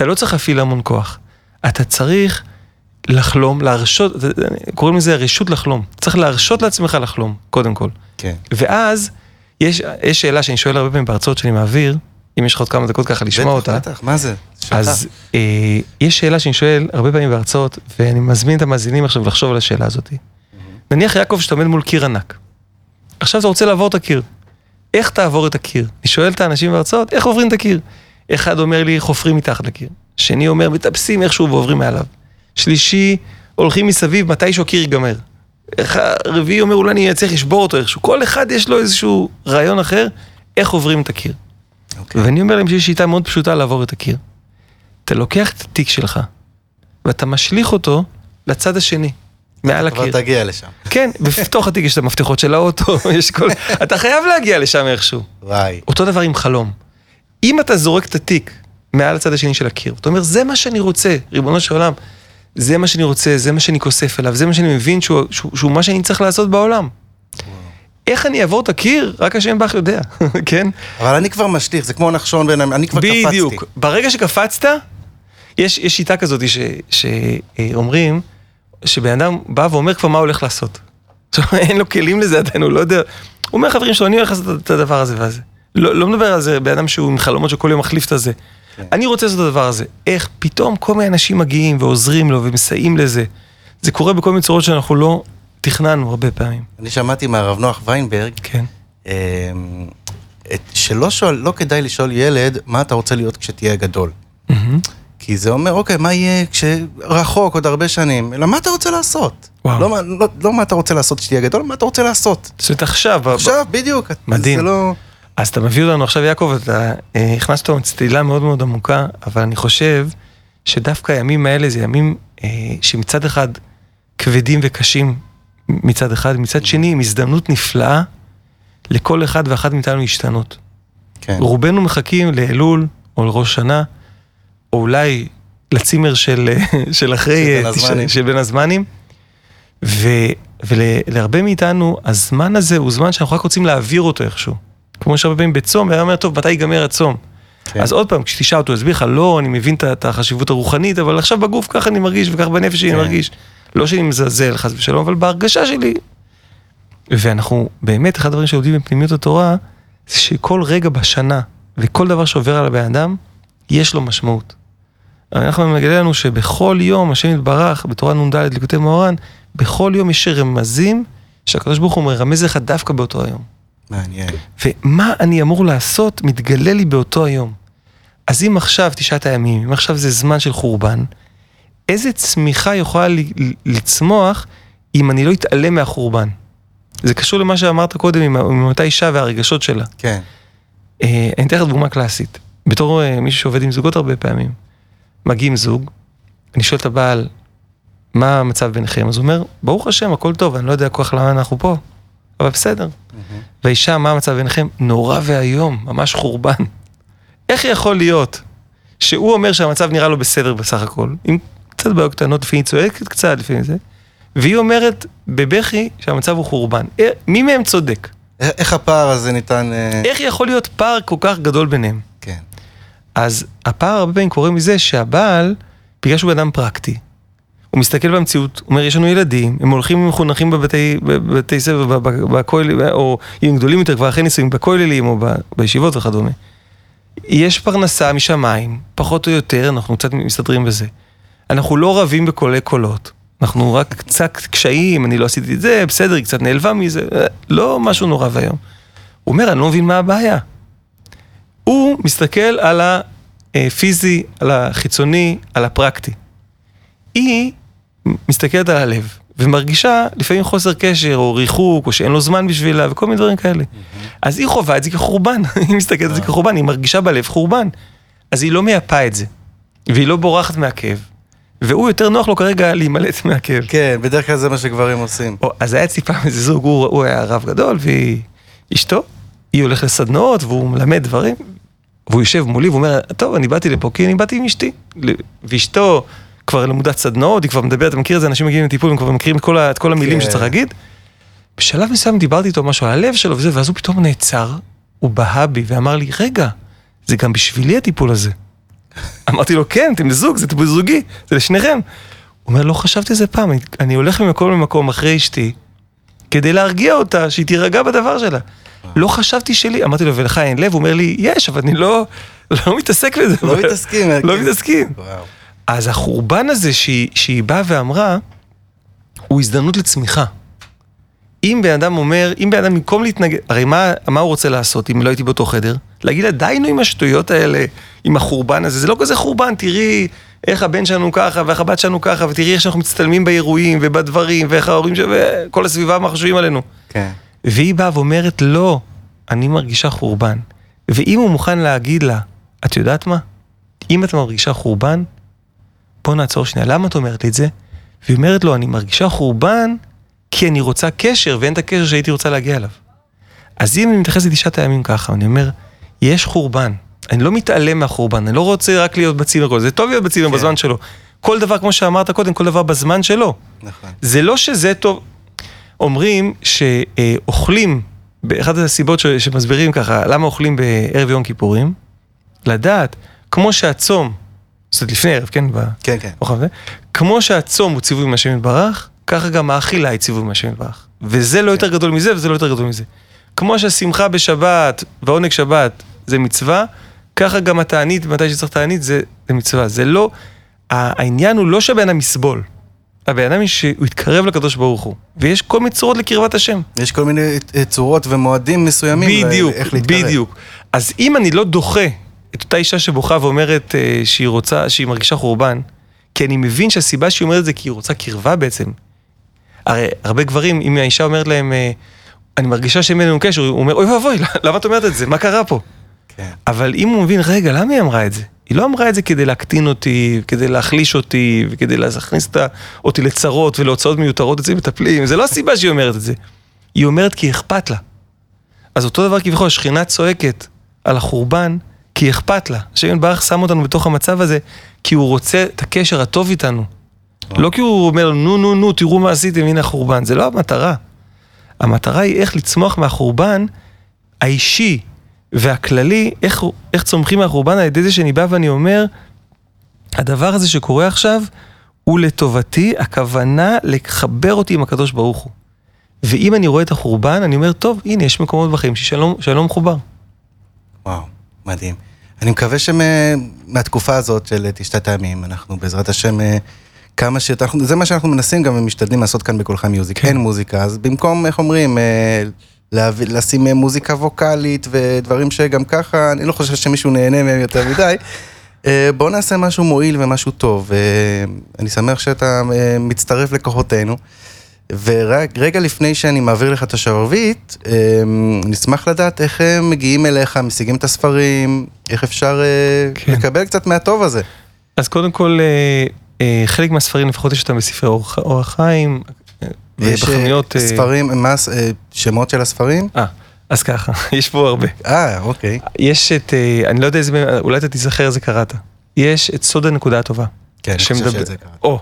אתה לא צריך להפעיל המון כוח. אתה צריך לחלום, להרשות, קוראים לזה רשות לחלום. צריך להרשות לעצמך לחלום, קודם כל.
כן.
ואז, יש, יש שאלה שאני שואל הרבה פעמים בהרצאות שאני מעביר, אם יש לך עוד כמה דקות ככה לשמוע אותה.
בטח, בטח, מה זה? שלך.
אז אה, יש שאלה שאני שואל הרבה פעמים בהרצאות, ואני מזמין את המאזינים עכשיו לחשוב על השאלה הזאת. נניח יעקב שאתה עומד מול קיר ענק. עכשיו אתה רוצה לעבור את הקיר. איך תעבור את הקיר? אני שואל את האנשים בהרצאות, איך עוברים את הקיר? אחד אומר לי, חופרים מתחת לקיר. שני אומר, מטפסים איכשהו ועוברים מעליו. שלישי, הולכים מסביב, מתישהו הקיר ייגמר. רביעי אומר, אולי אני אצליח לשבור אותו איכשהו. כל אחד יש לו איזשהו רעיון אחר, איך עוברים את הקיר.
אוקיי.
ואני אומר להם שיש שיטה מאוד פשוטה לעבור את הקיר. אתה לוקח את התיק שלך, ואתה משליך אותו לצד השני, מעל
כבר
הקיר.
תגיע לשם.
כן, בתוך התיק יש את המפתחות של האוטו, יש כל... אתה חייב להגיע לשם איכשהו.
וואי.
אותו דבר עם חלום. אם אתה זורק את התיק מעל הצד השני של הקיר, אתה אומר, זה מה שאני רוצה, ריבונו של עולם, זה מה שאני רוצה, זה מה שאני כוסף אליו, זה מה שאני מבין שהוא, שהוא, שהוא מה שאני צריך לעשות בעולם. איך אני אעבור את הקיר? רק השם בך יודע, כן?
אבל אני כבר משליך, זה כמו נחשון בעיניים, אני כבר קפצתי.
בדיוק. ברגע שקפצת, יש, יש שיטה כזאת שאומרים, שבן אדם בא ואומר כבר מה הוא הולך לעשות. עכשיו, אין לו כלים לזה עדיין, הוא לא יודע. הוא אומר לחברים שלו, אני הולך לעשות את הדבר הזה והזה. לא, לא מדבר על זה בן אדם שהוא עם חלומות שכל יום מחליף את הזה. כן. אני רוצה לעשות את הדבר הזה. איך פתאום כל מיני אנשים מגיעים ועוזרים לו ומסייעים לזה. זה קורה בכל מיני צורות שאנחנו לא תכננו הרבה פעמים.
אני שמעתי מהרב נוח ויינברג,
כן.
אמ, שלא שואל, לא כדאי לשאול ילד, מה אתה רוצה להיות כשתהיה גדול. Mm-hmm. כי זה אומר, אוקיי, מה יהיה כשרחוק עוד הרבה שנים, אלא מה אתה רוצה לעשות? וואו. לא, לא, לא מה אתה רוצה לעשות כשתהיה גדול, מה אתה רוצה לעשות.
זאת אומרת עכשיו.
עכשיו, ב... בדיוק.
מדהים. זה לא... אז אתה מביא אותנו עכשיו, יעקב, אתה אה, הכנסת אותנו צלילה מאוד מאוד עמוקה, אבל אני חושב שדווקא הימים האלה זה ימים אה, שמצד אחד כבדים וקשים מצד אחד, מצד שני עם הזדמנות נפלאה לכל אחד ואחת מאיתנו להשתנות. כן. רובנו מחכים לאלול או לראש שנה, או אולי לצימר של, של אחרי, של, של בין הזמנים. ו, ולהרבה מאיתנו, הזמן הזה הוא זמן שאנחנו רק רוצים להעביר אותו איכשהו. כמו שהרבה פעמים בצום, והיה אומר, טוב, מתי ייגמר הצום? כן. אז עוד פעם, כשתשאל אותו, יסביר לך, לא, אני מבין את החשיבות הרוחנית, אבל עכשיו בגוף ככה אני מרגיש, וככה בנפש שלי כן. אני מרגיש. לא שאני מזלזל, חס ושלום, אבל בהרגשה שלי. ואנחנו, באמת, אחד הדברים שלומדים בפנימיות התורה, זה שכל רגע בשנה, וכל דבר שעובר על הבן אדם, יש לו משמעות. אנחנו מגלה לנו שבכל יום, השם יתברך, בתורה נ"ד ליקוטי מאורן, בכל יום יש רמזים שהקדוש ברוך הוא מרמז לך דווקא באותו היום.
מעניין.
ומה אני אמור לעשות מתגלה לי באותו היום. אז אם עכשיו תשעת הימים, אם עכשיו זה זמן של חורבן, איזה צמיחה יכולה לצמוח אם אני לא אתעלם מהחורבן? זה קשור למה שאמרת קודם עם, עם אותה אישה והרגשות שלה.
כן.
אה, אני אתן לך דוגמה קלאסית. בתור אה, מישהו שעובד עם זוגות הרבה פעמים, מגיעים זוג, אני שואל את הבעל, מה המצב ביניכם? אז הוא אומר, ברוך השם, הכל טוב, אני לא יודע כוח למה אנחנו פה, אבל בסדר. והאישה, מה המצב ביניכם? נורא ואיום, ממש חורבן. איך יכול להיות שהוא אומר שהמצב נראה לו בסדר בסך הכל, עם קצת בעיות קטנות, לפעמים צועקת קצת, לפעמים זה, והיא אומרת בבכי שהמצב הוא חורבן. אה, מי מהם צודק?
איך הפער הזה ניתן... אה,
איך יכול להיות פער כל כך גדול ביניהם?
כן.
אז הפער הרבה פעמים קורה מזה שהבעל, בגלל שהוא אדם פרקטי, הוא מסתכל במציאות, אומר, יש לנו ילדים, הם הולכים מחונכים בבתי, בבתי ספר, בכוללים, או אם גדולים יותר, כבר אחרי נישואים, בכוללים או בישיבות וכדומה. יש פרנסה משמיים, פחות או יותר, אנחנו קצת מסתדרים בזה. אנחנו לא רבים בקולי קולות. אנחנו רק קצת קשיים, אני לא עשיתי את זה, בסדר, היא קצת נעלבה מזה, לא משהו נורא ואיום. הוא אומר, אני לא מבין מה הבעיה. הוא מסתכל על הפיזי, על החיצוני, על הפרקטי. היא מסתכלת על הלב, ומרגישה לפעמים חוסר קשר, או ריחוק, או שאין לו זמן בשבילה, וכל מיני דברים כאלה. אז היא חווה את זה כחורבן, היא מסתכלת על זה כחורבן, היא מרגישה בלב חורבן. אז היא לא מייפה את זה, והיא לא בורחת מהכאב. והוא יותר נוח לו כרגע להימלט מהכאב.
כן, בדרך כלל זה מה שגברים עושים.
או, אז היה אצלי פעם איזה זוג, הוא, הוא היה רב גדול, והיא אשתו, היא הולכת לסדנאות והוא מלמד דברים, והוא יושב מולי ואומר, טוב, אני באתי לפה כי אני באתי עם אשתי. ואשתו כבר למודת סדנאות, היא כבר מדברת, אתה מכיר את זה, אנשים מגיעים לטיפול, הם כבר מכירים את כל, את כל המילים כן. שצריך להגיד. בשלב מסוים דיברתי איתו משהו על הלב שלו וזה, ואז הוא פתאום נעצר, הוא בהה בי ואמר לי, רגע, זה גם בשבילי הטיפול הזה. אמרתי לו, כן, אתם זוג, זה טיפול זוגי, זה לשניכם. הוא אומר, לא חשבתי על זה פעם, אני הולך ממקום למקום אחרי אשתי, כדי להרגיע אותה, שהיא תירגע בדבר שלה. לא חשבתי שלי, אמרתי לו, ולך אין לב? הוא אומר לי, יש, אבל אני לא, לא מתעסק בזה.
לא מתעסקים.
לא מתעסקים. אז החורבן הזה שהיא, שהיא באה ואמרה, הוא הזדמנות לצמיחה. אם בן אדם אומר, אם בן אדם במקום להתנגד, הרי מה, מה הוא רוצה לעשות אם לא הייתי באותו חדר? להגיד לה, די נו עם השטויות האלה, עם החורבן הזה, זה לא כזה חורבן, תראי איך הבן שלנו ככה, ואיך הבת שלנו ככה, ותראי איך שאנחנו מצטלמים באירועים ובדברים, ואיך ההורים שלנו, וכל הסביבה מה חושבים עלינו.
כן.
והיא באה ואומרת, לא, אני מרגישה חורבן. ואם הוא מוכן להגיד לה, את יודעת מה? אם את מרגישה חורבן, בוא נעצור שנייה, למה את אומרת לי את זה? והיא אומרת לו, אני מרגישה חורבן כי אני רוצה קשר, ואין את הקשר שהייתי רוצה להגיע אליו. אז אם אני מתייחס לתשעת הימים ככה, אני אומר, יש חורבן. אני לא מתעלם מהחורבן, אני לא רוצה רק להיות בצימר, זה טוב להיות בצימר
כן.
בזמן שלו. כל דבר, כמו שאמרת קודם, כל דבר בזמן שלו.
נכון.
זה לא שזה טוב. אומרים שאוכלים, באחת הסיבות ש- שמסבירים ככה, למה אוכלים בערב יום כיפורים, לדעת, כמו שהצום, זאת אומרת לפני ערב, כן?
כן, כן.
כמו שהצום הוא ציווי מהשם יתברך, ככה גם האכילה היא ציווי מהשם יתברך. וזה לא יותר גדול מזה וזה לא יותר גדול מזה. כמו שהשמחה בשבת והעונג שבת זה מצווה, ככה גם התענית, מתי שצריך תענית, זה, זה מצווה. זה לא, העניין הוא לא שהבן אדם יסבול. הבן אדם שהוא יתקרב לקדוש ברוך הוא. ויש כל מיני צורות לקרבת השם.
יש כל מיני אה, צורות ומועדים מסוימים.
בדיוק,
איך להתקרב.
בדיוק. אז אם אני לא דוחה את אותה אישה שבוכה ואומרת אה, שהיא רוצה, שהיא מרגישה חורבן, כי אני מבין שהסיבה שהיא אומרת את זה כי היא רוצה קרבה בעצם. הרי הרבה גברים, אם האישה אומרת להם, אה, אני מרגישה שאין בינינו קשר, הוא אומר, אוי ואבוי, למה את אומרת את זה? מה קרה פה?
כן.
אבל אם הוא מבין, רגע, למה היא אמרה את זה? היא לא אמרה את זה כדי להקטין אותי, כדי להחליש אותי, וכדי להכניס אותי לצרות ולהוצאות מיותרות אצל מטפלים, זה לא הסיבה שהיא אומרת את זה. היא אומרת כי אכפת לה. אז אותו דבר כביכול, השכינה צועקת על החורבן, כי אכפת לה. השם יתברך שם אותנו בתוך המצב הזה, כי הוא רוצה את הקשר הטוב איתנו. לא כי הוא אומר, נו, נו, נו, תראו מה עשיתם, הנה החורבן. זה לא המטרה. המטרה היא איך לצמוח מהחורבן האישי והכללי, איך, איך צומחים מהחורבן על ידי זה שאני בא ואני אומר, הדבר הזה שקורה עכשיו הוא לטובתי, הכוונה לחבר אותי עם הקדוש ברוך הוא. ואם אני רואה את החורבן, אני אומר, טוב, הנה, יש מקומות בחיים ששלום שלא מחובר.
וואו, מדהים. אני מקווה שמהתקופה הזאת של תשתת הימים, אנחנו בעזרת השם אה, כמה שיותר, זה מה שאנחנו מנסים גם ומשתדלים לעשות כאן בקולך מיוזיק.
כן.
אין מוזיקה, אז במקום, איך אומרים, אה, להביא- לשים אה, מוזיקה ווקאלית ודברים שגם ככה, אני לא חושב שמישהו נהנה מהם יותר מדי. אה, בואו נעשה משהו מועיל ומשהו טוב. אה, אני שמח שאתה אה, מצטרף לכוחותינו. ורגע לפני שאני מעביר לך את השרביט, אה, נשמח לדעת איך הם מגיעים אליך, משיגים את הספרים, איך אפשר אה,
כן.
לקבל קצת מהטוב הזה.
אז קודם כל, אה, אה, חלק מהספרים, לפחות יש אותם בספרי אור אור החיים, אה,
יש אה,
ובחנויות... אה,
ספרים, מה, אה, שמות של הספרים?
אה, אז ככה, יש פה הרבה.
אה, אוקיי.
יש את, אה, אני לא יודע איזה, אולי אתה תיזכר איזה קראת. יש את סוד הנקודה הטובה.
כן, אני חושב
שמדבר-
שזה קרה.
או,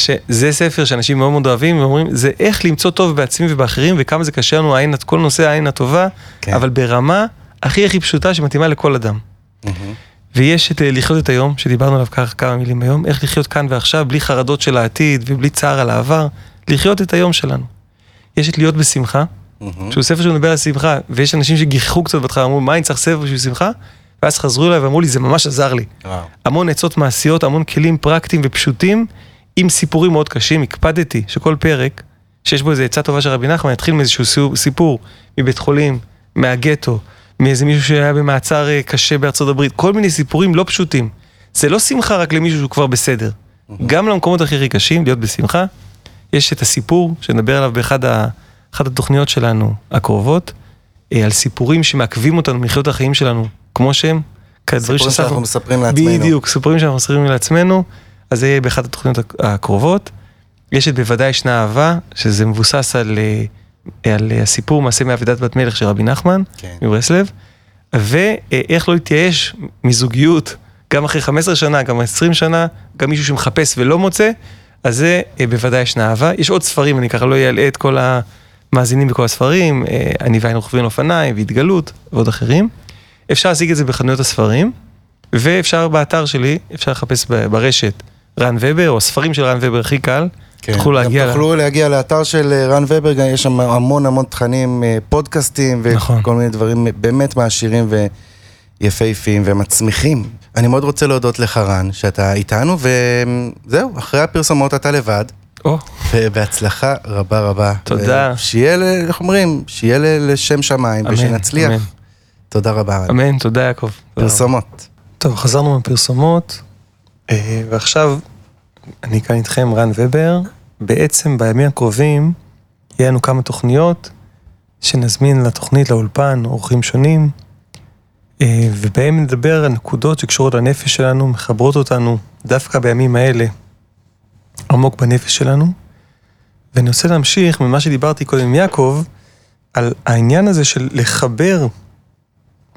שזה ספר שאנשים מאוד מאוד אוהבים, ואומרים, זה איך למצוא טוב בעצמי ובאחרים, וכמה זה קשה לנו, העין, כל נושא העין הטובה,
כן.
אבל ברמה הכי הכי פשוטה שמתאימה לכל אדם.
מהמם.
ויש את אה, לחיות את היום, שדיברנו עליו ככה כמה מילים היום, איך לחיות כאן ועכשיו, בלי חרדות של העתיד ובלי צער על העבר, לחיות את היום שלנו. יש את להיות בשמחה,
מהמם.
שהוא ספר שמדבר על שמחה, ויש אנשים שגיחכו קצת בהתחלה, אמרו, מה אני צריך ספר בשביל שמחה? ואז חזרו אליי ואמרו לי, זה ממש עזר לי.
וואו.
המון עצות מעשיות, המון כלים פרקטיים ופשוטים, עם סיפורים מאוד קשים. הקפדתי שכל פרק, שיש בו איזה עצה טובה של רבי נחמן, יתחיל מאיזשהו סיפור- מבית חולים, מהגטו, מאיזה מישהו שהיה במעצר אה, קשה בארצות הברית, כל מיני סיפורים לא פשוטים. זה לא שמחה רק למישהו שהוא כבר בסדר. גם למקומות הכי הכי קשים, להיות בשמחה. יש את הסיפור, שנדבר עליו באחד ה, התוכניות שלנו הקרובות, אה, על סיפורים שמעכבים אותנו מחיות החיים שלנו, כמו שהם.
סיפורים. שאנחנו מספרים לעצמנו.
בדיוק, סיפורים שאנחנו מספרים לעצמנו, אז זה יהיה באחת התוכניות הק- הקרובות. יש את בוודאי ישנה אהבה, שזה מבוסס על, אה, על אה, הסיפור מעשה מאבידת בת מלך של רבי נחמן,
כן.
מברסלב, ואיך לא להתייאש מזוגיות, גם אחרי 15 שנה, גם 20 שנה, גם מישהו שמחפש ולא מוצא, אז זה אה, בוודאי ישנה אהבה. יש עוד ספרים, אני ככה לא אלאה את כל המאזינים בכל הספרים, אה, אני והיינו רוכבים אופניים והתגלות ועוד אחרים. אפשר להשיג את זה בחנויות הספרים, ואפשר באתר שלי, אפשר לחפש ברשת רן ובר, או ספרים של רן ובר הכי קל,
כן.
תוכלו להגיע
גם תוכלו להגיע לאתר של אה, רן ובר, גם יש שם המון המון תכנים, אה, פודקאסטים
נכון.
וכל מיני דברים באמת מעשירים ויפהפיים ומצמיחים. אני מאוד רוצה להודות לך רן, שאתה איתנו, וזהו, אחרי הפרסומות אתה לבד,
או,
ובהצלחה רבה רבה.
תודה.
שיהיה, ל- איך אומרים? שיהיה לשם שמיים,
אמן,
ושנצליח.
אמן.
תודה רבה.
אמן, תודה יעקב.
פרסומות.
טוב, חזרנו מהפרסומות, אה, ועכשיו אני כאן איתכם, רן ובר. בעצם בימים הקרובים יהיה לנו כמה תוכניות שנזמין לתוכנית, לאולפן, אורחים שונים, אה, ובהם נדבר על נקודות שקשורות לנפש שלנו, מחברות אותנו דווקא בימים האלה עמוק בנפש שלנו. ואני רוצה להמשיך ממה שדיברתי קודם עם יעקב, על העניין הזה של לחבר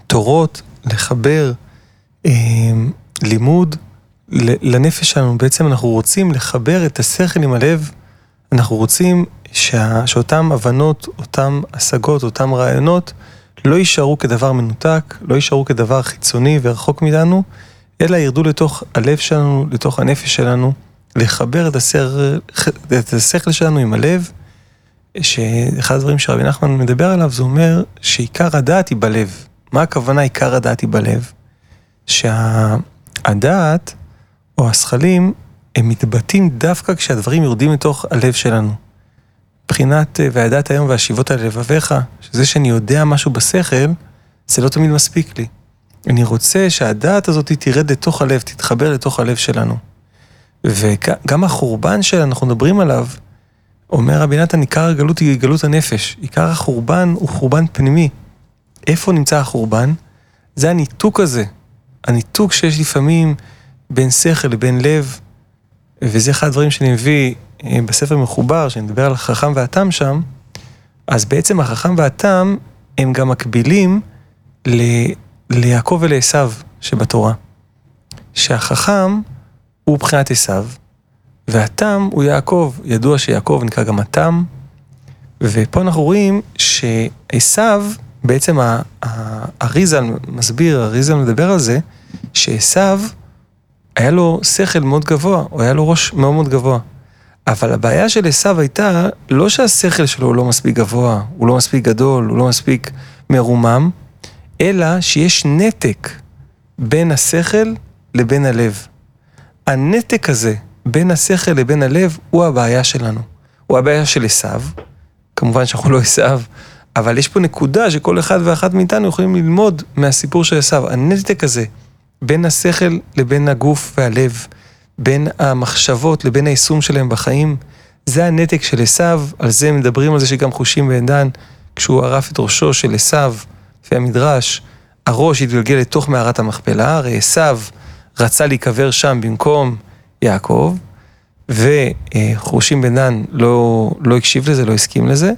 תורות, לחבר לימוד לנפש שלנו, בעצם אנחנו רוצים לחבר את השכל עם הלב, אנחנו רוצים שה, שאותם הבנות, אותם השגות, אותם רעיונות, לא יישארו כדבר מנותק, לא יישארו כדבר חיצוני ורחוק מאיתנו, אלא ירדו לתוך הלב שלנו, לתוך הנפש שלנו, לחבר את השכל, את השכל שלנו עם הלב, שאחד הדברים שרבי נחמן מדבר עליו, זה אומר שעיקר הדעת היא בלב. מה הכוונה עיקר הדעת היא בלב? שהדעת או השכלים הם מתבטאים דווקא כשהדברים יורדים לתוך הלב שלנו. מבחינת אה, וידעת היום והשיבות על לבביך, שזה שאני יודע משהו בשכל, זה לא תמיד מספיק לי. אני רוצה שהדעת הזאת תרד לתוך הלב, תתחבר לתוך הלב שלנו. וגם החורבן שאנחנו מדברים עליו, אומר רבי נתן, עיקר הגלות היא גלות הנפש. עיקר החורבן הוא חורבן פנימי. איפה נמצא החורבן? זה הניתוק הזה. הניתוק שיש לפעמים בין שכל לבין לב, וזה אחד הדברים שאני מביא אה, בספר מחובר, שאני מדבר על החכם והתם שם, אז בעצם החכם והתם הם גם מקבילים ל... ליעקב ולעשו שבתורה. שהחכם הוא בחינת עשו, והתם הוא יעקב. ידוע שיעקב נקרא גם התם, ופה אנחנו רואים שעשו, בעצם האריזל מסביר, האריזל מדבר על זה, שעשו היה לו שכל מאוד גבוה, הוא היה לו ראש מאוד מאוד גבוה. אבל הבעיה של עשו הייתה לא שהשכל שלו הוא לא מספיק גבוה, הוא לא מספיק גדול, הוא לא מספיק מרומם, אלא שיש נתק בין השכל לבין הלב. הנתק הזה בין השכל לבין הלב הוא הבעיה שלנו. הוא הבעיה של עשו, כמובן שאנחנו לא עשו, אבל יש פה נקודה שכל אחד ואחת מאיתנו יכולים ללמוד מהסיפור של עשו. הנתק הזה בין השכל לבין הגוף והלב, בין המחשבות לבין היישום שלהם בחיים, זה הנתק של עשו, על זה מדברים על זה שגם חושים בעדן, כשהוא ערף את ראשו של עשו, לפי המדרש, הראש התגלגל לתוך מערת המכפלה, הרי עשו רצה להיקבר שם במקום יעקב, וחושים בן דן לא, לא הקשיב לזה, לא הסכים לזה,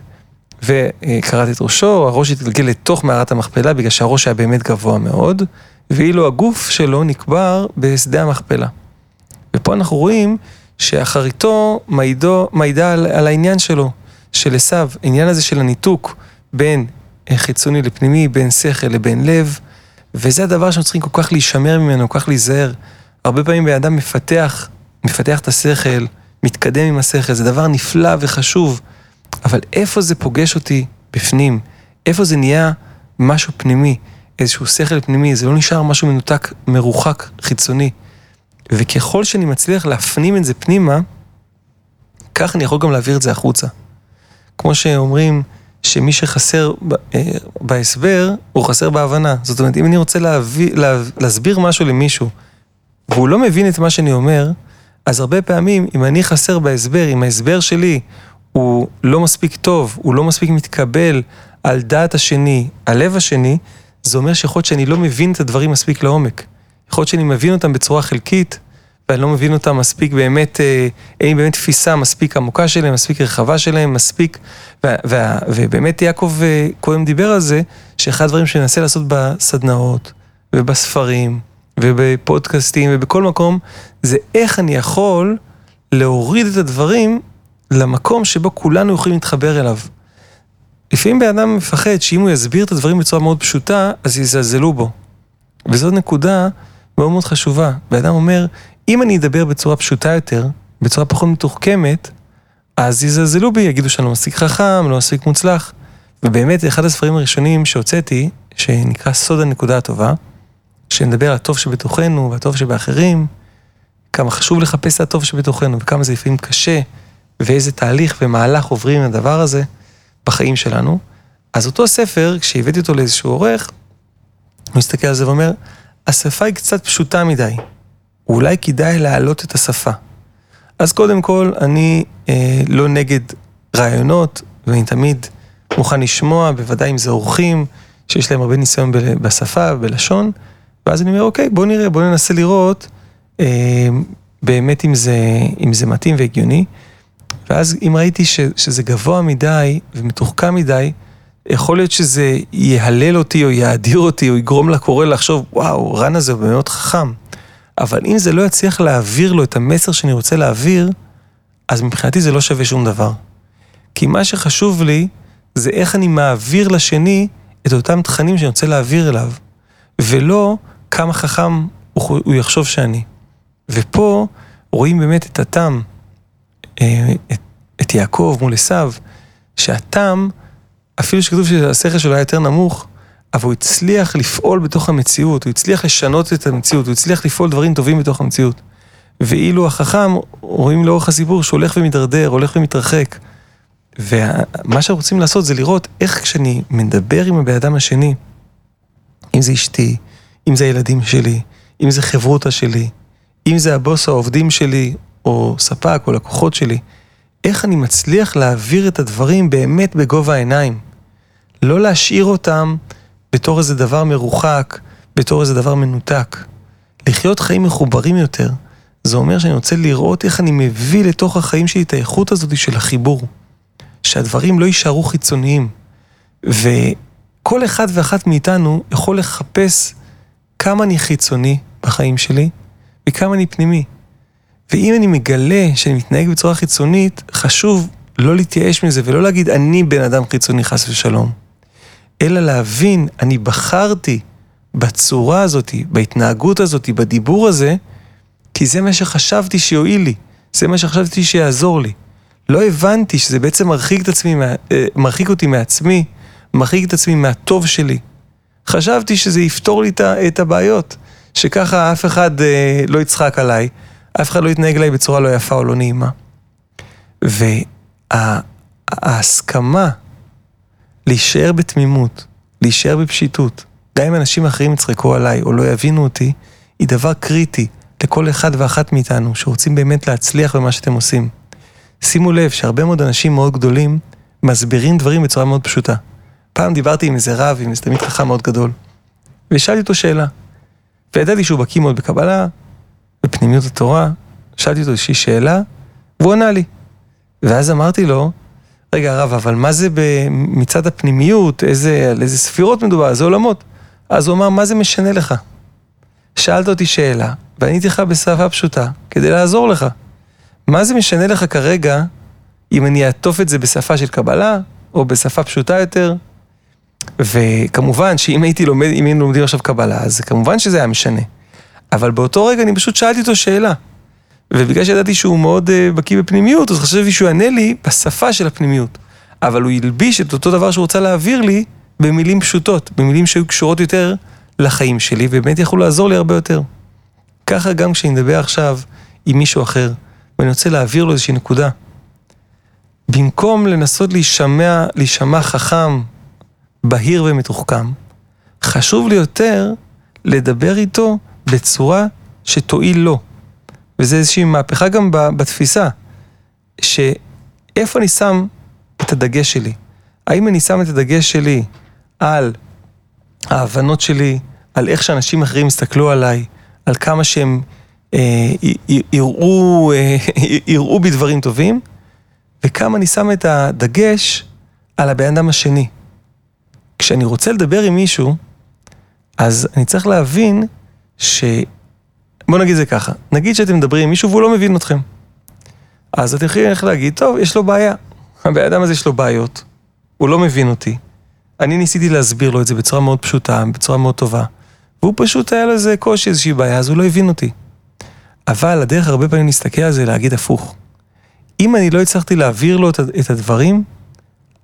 וקראת את ראשו, הראש התגלגל לתוך מערת המכפלה בגלל שהראש היה באמת גבוה מאוד, ואילו הגוף שלו נקבר בשדה המכפלה. ופה אנחנו רואים שאחריתו מעידו, מעידה על, על העניין שלו, של עשו, העניין הזה של הניתוק בין חיצוני לפנימי, בין שכל לבין לב, וזה הדבר שאנחנו צריכים כל כך להישמר ממנו, כל כך להיזהר. הרבה פעמים בן אדם מפתח, מפתח את השכל, מתקדם עם השכל, זה דבר נפלא וחשוב, אבל איפה זה פוגש אותי בפנים? איפה זה נהיה משהו פנימי, איזשהו שכל פנימי, זה לא נשאר משהו מנותק, מרוחק, חיצוני. וככל שאני מצליח להפנים את זה פנימה, כך אני יכול גם להעביר את זה החוצה. כמו שאומרים, שמי שחסר אה, בהסבר, הוא חסר בהבנה. זאת אומרת, אם אני רוצה להביא, לה, להסביר משהו למישהו, והוא לא מבין את מה שאני אומר, אז הרבה פעמים, אם אני חסר בהסבר, אם ההסבר שלי הוא לא מספיק טוב, הוא לא מספיק מתקבל על דעת השני, הלב השני, זה אומר שיכול להיות שאני לא מבין את הדברים מספיק לעומק. יכול להיות שאני מבין אותם בצורה חלקית, ואני לא מבין אותם מספיק באמת, אה, אין לי באמת תפיסה מספיק עמוקה שלהם, מספיק רחבה שלהם, מספיק... ו, ו, ובאמת יעקב אה, קודם דיבר על זה, שאחד הדברים שאני אנסה לעשות בסדנאות, ובספרים, ובפודקאסטים, ובכל מקום, זה איך אני יכול להוריד את הדברים למקום שבו כולנו יכולים להתחבר אליו. לפעמים בן אדם מפחד שאם הוא יסביר את הדברים בצורה מאוד פשוטה, אז יזלזלו בו. וזאת נקודה מאוד מאוד חשובה. בן אדם אומר, אם אני אדבר בצורה פשוטה יותר, בצורה פחות מתוחכמת, אז יזלזלו בי, יגידו שאני לא מספיק חכם, לא מספיק מוצלח. ובאמת, אחד הספרים הראשונים שהוצאתי, שנקרא סוד הנקודה הטובה, שנדבר על הטוב שבתוכנו והטוב שבאחרים, כמה חשוב לחפש את הטוב שבתוכנו, וכמה זה לפעמים קשה, ואיזה תהליך ומהלך עוברים עם הדבר הזה בחיים שלנו. אז אותו ספר, כשהבאתי אותו לאיזשהו עורך, הוא מסתכל על זה ואומר, השפה היא קצת פשוטה מדי. אולי כדאי להעלות את השפה. אז קודם כל, אני אה, לא נגד רעיונות, ואני תמיד מוכן לשמוע, בוודאי אם זה אורחים, שיש להם הרבה ניסיון בשפה, בלשון, ואז אני אומר, אוקיי, בוא נראה, בוא ננסה לראות אה, באמת אם זה, אם זה מתאים והגיוני. ואז אם ראיתי ש, שזה גבוה מדי ומתוחכם מדי, יכול להיות שזה יהלל אותי או יאדיר אותי או יגרום לקורא לחשוב, וואו, רן הזה הוא מאוד חכם. אבל אם זה לא יצליח להעביר לו את המסר שאני רוצה להעביר, אז מבחינתי זה לא שווה שום דבר. כי מה שחשוב לי זה איך אני מעביר לשני את אותם תכנים שאני רוצה להעביר אליו, ולא כמה חכם הוא, הוא יחשוב שאני. ופה רואים באמת את אה, את, את יעקב מול עשיו, שהתם, אפילו שכתוב שהשכל שלו היה יותר נמוך, אבל הוא הצליח לפעול בתוך המציאות, הוא הצליח לשנות את המציאות, הוא הצליח לפעול דברים טובים בתוך המציאות. ואילו החכם, רואים לאורך הסיפור שהוא הולך ומידרדר, הולך ומתרחק. ומה שרוצים לעשות זה לראות איך כשאני מדבר עם הבן אדם השני, אם זה אשתי, אם זה הילדים שלי, אם זה חברותא שלי, אם זה הבוס העובדים שלי, או ספק או לקוחות שלי, איך אני מצליח להעביר את הדברים באמת בגובה העיניים. לא להשאיר אותם בתור איזה דבר מרוחק, בתור איזה דבר מנותק. לחיות חיים מחוברים יותר, זה אומר שאני רוצה לראות איך אני מביא לתוך החיים שלי את האיכות הזאת של החיבור. שהדברים לא יישארו חיצוניים. וכל אחד ואחת מאיתנו יכול לחפש כמה אני חיצוני בחיים שלי וכמה אני פנימי. ואם אני מגלה שאני מתנהג בצורה חיצונית, חשוב לא להתייאש מזה ולא להגיד אני בן אדם חיצוני חס ושלום. אלא להבין, אני בחרתי בצורה הזאת, בהתנהגות הזאת, בדיבור הזה, כי זה מה שחשבתי שיועיל לי, זה מה שחשבתי שיעזור לי. לא הבנתי שזה בעצם מרחיק את עצמי, אה, מרחיק אותי מעצמי, מרחיק את עצמי מהטוב שלי. חשבתי שזה יפתור לי את הבעיות, שככה אף אחד אה, לא יצחק עליי, אף אחד לא יתנהג אליי בצורה לא יפה או לא נעימה. וההסכמה להישאר בתמימות, להישאר בפשיטות, גם אם אנשים אחרים יצחקו עליי או לא יבינו אותי, היא דבר קריטי לכל אחד ואחת מאיתנו שרוצים באמת להצליח במה שאתם עושים. שימו לב שהרבה מאוד אנשים מאוד גדולים מסבירים דברים בצורה מאוד פשוטה. פעם דיברתי עם איזה רב, עם איזה תלמיד חכם מאוד גדול, ושאלתי אותו שאלה. וידעתי שהוא בקיא מאוד בקבלה, בפנימיות התורה, שאלתי אותו איזושהי שאלה, והוא ענה לי. ואז אמרתי לו, רגע הרב, אבל מה זה מצד הפנימיות, איזה, על איזה ספירות מדובר, איזה עולמות? אז הוא אמר, מה זה משנה לך? שאלת אותי שאלה, ועניתי לך בשפה פשוטה, כדי לעזור לך. מה זה משנה לך כרגע אם אני אעטוף את זה בשפה של קבלה, או בשפה פשוטה יותר? וכמובן שאם הייתי לומד, אם היינו לומדים עכשיו קבלה, אז כמובן שזה היה משנה. אבל באותו רגע אני פשוט שאלתי אותו שאלה. ובגלל שידעתי שהוא מאוד uh, בקיא בפנימיות, אז חשבתי שהוא יענה לי בשפה של הפנימיות. אבל הוא ילביש את אותו דבר שהוא רוצה להעביר לי במילים פשוטות, במילים שהיו קשורות יותר לחיים שלי, ובאמת יכלו לעזור לי הרבה יותר. ככה גם כשאני מדבר עכשיו עם מישהו אחר, ואני רוצה להעביר לו איזושהי נקודה. במקום לנסות להישמע, להישמע חכם, בהיר ומתוחכם, חשוב לי יותר לדבר איתו בצורה שתועיל לו. וזה איזושהי מהפכה גם בתפיסה, שאיפה אני שם את הדגש שלי? האם אני שם את הדגש שלי על ההבנות שלי, על איך שאנשים אחרים יסתכלו עליי, על כמה שהם אה, יראו, אה, יראו בי דברים טובים, וכמה אני שם את הדגש על הבן אדם השני. כשאני רוצה לדבר עם מישהו, אז אני צריך להבין ש... בוא נגיד זה ככה, נגיד שאתם מדברים עם מישהו והוא לא מבין אתכם. אז אתם יכולים ללכת להגיד, טוב, יש לו בעיה. הבן אדם הזה יש לו בעיות, הוא לא מבין אותי. אני ניסיתי להסביר לו את זה בצורה מאוד פשוטה, בצורה מאוד טובה. והוא פשוט היה לו איזה קושי, איזושהי בעיה, אז הוא לא הבין אותי. אבל הדרך הרבה פעמים להסתכל על זה להגיד הפוך. אם אני לא הצלחתי להעביר לו את הדברים,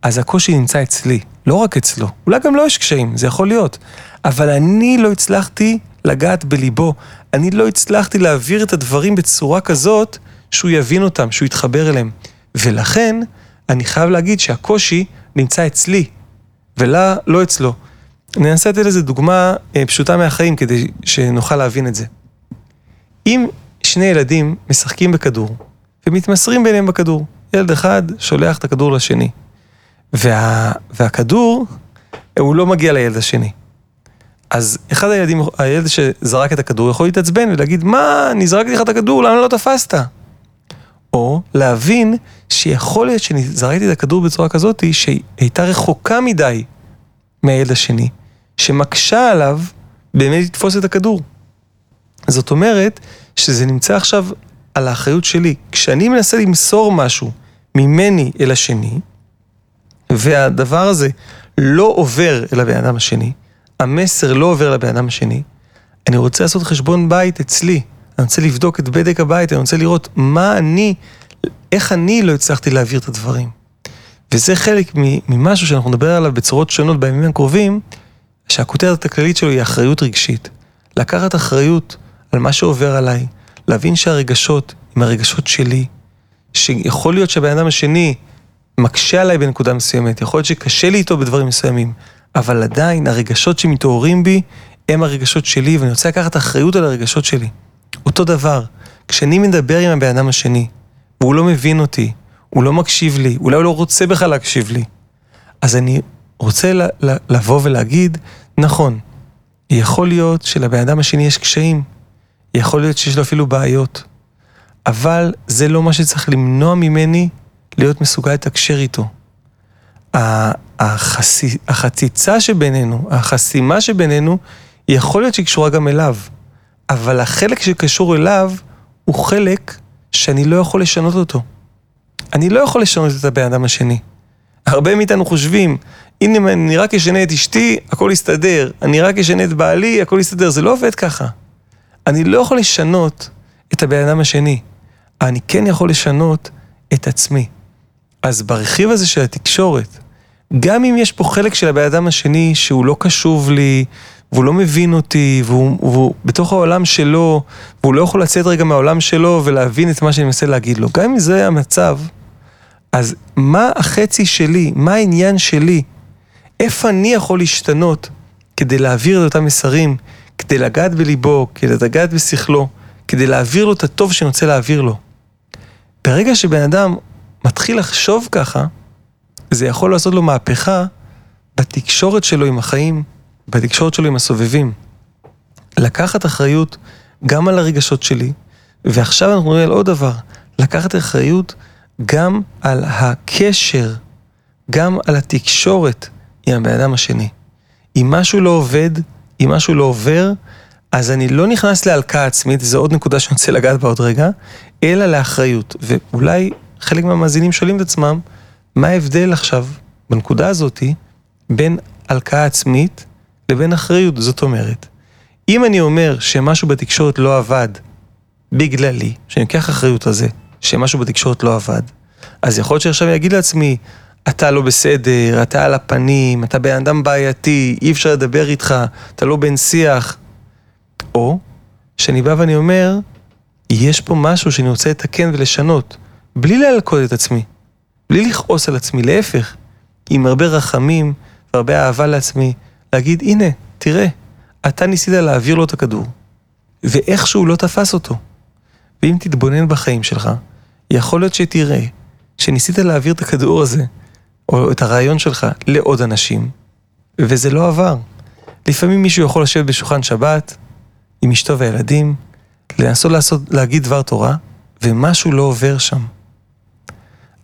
אז הקושי נמצא אצלי, לא רק אצלו. אולי גם לו לא יש קשיים, זה יכול להיות. אבל אני לא הצלחתי לגעת בליבו. אני לא הצלחתי להעביר את הדברים בצורה כזאת שהוא יבין אותם, שהוא יתחבר אליהם. ולכן, אני חייב להגיד שהקושי נמצא אצלי, ולא לא אצלו. אני אנסה לתת לזה דוגמה אה, פשוטה מהחיים כדי שנוכל להבין את זה. אם שני ילדים משחקים בכדור ומתמסרים ביניהם בכדור, ילד אחד שולח את הכדור לשני, וה, והכדור, הוא לא מגיע לילד השני. אז אחד הילדים, הילד שזרק את הכדור יכול להתעצבן ולהגיד, מה, אני זרקתי לך את הכדור, למה לא תפסת? או להבין שיכול להיות שאני זרקתי את הכדור בצורה כזאת שהיא הייתה רחוקה מדי מהילד השני, שמקשה עליו באמת לתפוס את הכדור. זאת אומרת שזה נמצא עכשיו על האחריות שלי. כשאני מנסה למסור משהו ממני אל השני, והדבר הזה לא עובר אל הבן אדם השני, המסר לא עובר לבן אדם השני, אני רוצה לעשות חשבון בית אצלי. אני רוצה לבדוק את בדק הבית, אני רוצה לראות מה אני, איך אני לא הצלחתי להעביר את הדברים. וזה חלק ממשהו שאנחנו נדבר עליו בצורות שונות בימים הקרובים, שהכותרת הכללית שלו היא אחריות רגשית. לקחת אחריות על מה שעובר עליי, להבין שהרגשות הם הרגשות שלי, שיכול להיות שהבן אדם השני מקשה עליי בנקודה מסוימת, יכול להיות שקשה לי איתו בדברים מסוימים, אבל עדיין הרגשות שמתעוררים בי הם הרגשות שלי, ואני רוצה לקחת אחריות על הרגשות שלי. אותו דבר, כשאני מדבר עם הבן אדם השני, והוא לא מבין אותי, הוא לא מקשיב לי, אולי הוא לא רוצה בכלל להקשיב לי, אז אני רוצה לבוא ולהגיד, נכון, יכול להיות שלבן אדם השני יש קשיים, יכול להיות שיש לו אפילו בעיות, אבל זה לא מה שצריך למנוע ממני להיות מסוגל לתקשר איתו. החסי, החציצה שבינינו, החסימה שבינינו, יכול להיות שהיא קשורה גם אליו, אבל החלק שקשור אליו הוא חלק שאני לא יכול לשנות אותו. אני לא יכול לשנות את הבן אדם השני. הרבה מאיתנו חושבים, הנה אני רק אשנה את אשתי, הכל יסתדר. אני רק אשנה את בעלי, הכל יסתדר. זה לא עובד ככה. אני לא יכול לשנות את הבן אדם השני. אני כן יכול לשנות את עצמי. אז ברכיב הזה של התקשורת, גם אם יש פה חלק של הבן אדם השני שהוא לא קשוב לי, והוא לא מבין אותי, והוא, והוא בתוך העולם שלו, והוא לא יכול לצאת רגע מהעולם שלו ולהבין את מה שאני מנסה להגיד לו. גם אם זה המצב, אז מה החצי שלי, מה העניין שלי, איפה אני יכול להשתנות כדי להעביר את אותם מסרים, כדי לגעת בליבו, כדי לגעת בשכלו, כדי להעביר לו את הטוב שאני רוצה להעביר לו. ברגע שבן אדם מתחיל לחשוב ככה, זה יכול לעשות לו מהפכה בתקשורת שלו עם החיים, בתקשורת שלו עם הסובבים. לקחת אחריות גם על הרגשות שלי, ועכשיו אנחנו נראה על עוד דבר, לקחת אחריות גם על הקשר, גם על התקשורת עם הבן אדם השני. אם משהו לא עובד, אם משהו לא עובר, אז אני לא נכנס להלקאה עצמית, זו עוד נקודה שאני רוצה לגעת בה עוד רגע, אלא לאחריות. ואולי חלק מהמאזינים שואלים את עצמם, מה ההבדל עכשיו, בנקודה הזאתי, בין הלקאה עצמית לבין אחריות? זאת אומרת, אם אני אומר שמשהו בתקשורת לא עבד בגללי, שאני לוקח אחריות על זה, שמשהו בתקשורת לא עבד, אז יכול להיות שעכשיו אני אגיד לעצמי, אתה לא בסדר, אתה על הפנים, אתה בן אדם בעייתי, אי אפשר לדבר איתך, אתה לא בן שיח. או שאני בא ואני אומר, יש פה משהו שאני רוצה לתקן ולשנות, בלי להלקוד את עצמי, בלי לכעוס על עצמי, להפך, עם הרבה רחמים והרבה אהבה לעצמי, להגיד, הנה, תראה, אתה ניסית להעביר לו את הכדור, ואיכשהו לא תפס אותו. ואם תתבונן בחיים שלך, יכול להיות שתראה שניסית להעביר את הכדור הזה, או את הרעיון שלך, לעוד אנשים, וזה לא עבר. לפעמים מישהו יכול לשבת בשולחן שבת, עם אשתו והילדים, לנסות לעשות, להגיד דבר תורה, ומשהו לא עובר שם.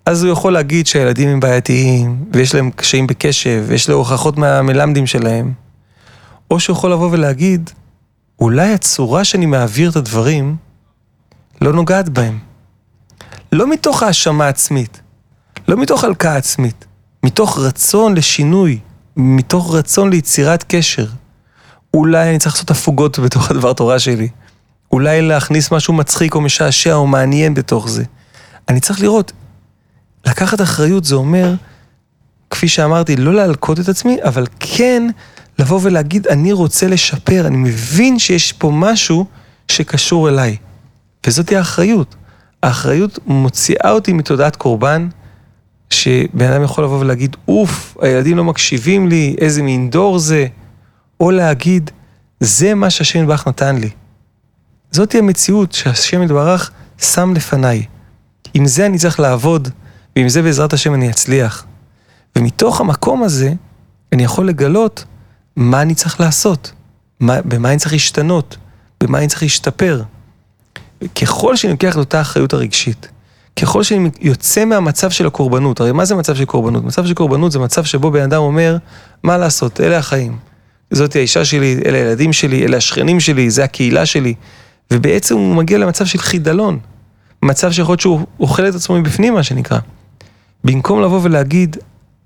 אז הוא יכול להגיד שהילדים הם בעייתיים, ויש להם קשיים בקשב, ויש לו הוכחות מהמלמדים שלהם. או שהוא יכול לבוא ולהגיד, אולי הצורה שאני מעביר את הדברים לא נוגעת בהם. לא מתוך האשמה עצמית, לא מתוך הלקאה עצמית, מתוך רצון לשינוי, מתוך רצון ליצירת קשר. אולי אני צריך לעשות הפוגות בתוך הדבר תורה שלי. אולי להכניס משהו מצחיק או משעשע או מעניין בתוך זה. אני צריך לראות, לקחת אחריות זה אומר, כפי שאמרתי, לא להלקות את עצמי, אבל כן לבוא ולהגיד, אני רוצה לשפר, אני מבין שיש פה משהו שקשור אליי. וזאת האחריות. האחריות מוציאה אותי מתודעת קורבן, שבן אדם יכול לבוא ולהגיד, אוף, הילדים לא מקשיבים לי, איזה מין דור זה, או להגיד, זה מה שהשם יתברך נתן לי. זאתי המציאות שהשם יתברך שם לפניי. עם זה אני צריך לעבוד, ועם זה בעזרת השם אני אצליח. ומתוך המקום הזה, אני יכול לגלות מה אני צריך לעשות, מה, במה אני צריך להשתנות, במה אני צריך להשתפר. ככל שאני לוקח את אותה אחריות הרגשית, ככל שאני יוצא מהמצב של הקורבנות, הרי מה זה מצב של קורבנות? מצב של קורבנות זה מצב שבו בן אדם אומר, מה לעשות, אלה החיים. זאתי האישה שלי, אלה הילדים שלי, אלה השכנים שלי, זה הקהילה שלי. ובעצם הוא מגיע למצב של חידלון. מצב שיכול להיות שהוא אוכל את עצמו מבפנים, מה שנקרא. במקום לבוא ולהגיד,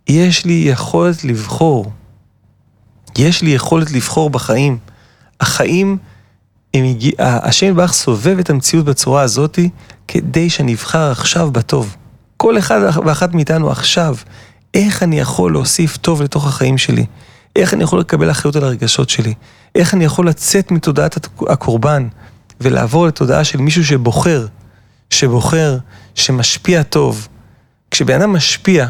יש לי יכולת לבחור. יש לי יכולת לבחור בחיים. החיים, הם הגיע... השם יתברך סובב את המציאות בצורה הזאתי, כדי שאני אבחר עכשיו בטוב. כל אחד ואחת מאיתנו עכשיו, איך אני יכול להוסיף טוב לתוך החיים שלי? איך אני יכול לקבל אחריות על הרגשות שלי? איך אני יכול לצאת מתודעת הקורבן ולעבור לתודעה של מישהו שבוחר, שבוחר, שמשפיע טוב. כשבן אדם משפיע,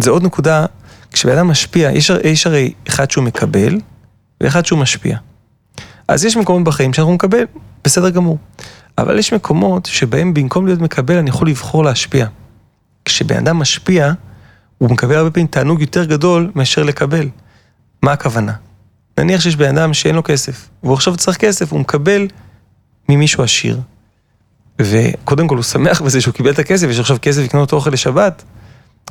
זה עוד נקודה, כשבן אדם משפיע, יש, יש הרי אחד שהוא מקבל ואחד שהוא משפיע. אז יש מקומות בחיים שאנחנו נקבל, בסדר גמור. אבל יש מקומות שבהם במקום להיות מקבל, אני יכול לבחור להשפיע. כשבן אדם משפיע, הוא מקבל הרבה פעמים תענוג יותר גדול מאשר לקבל. מה הכוונה? נניח שיש בן אדם שאין לו כסף, והוא עכשיו צריך כסף, הוא מקבל ממישהו עשיר. וקודם כל הוא שמח בזה שהוא קיבל את הכסף, יש עכשיו כסף לקנות אוכל לשבת,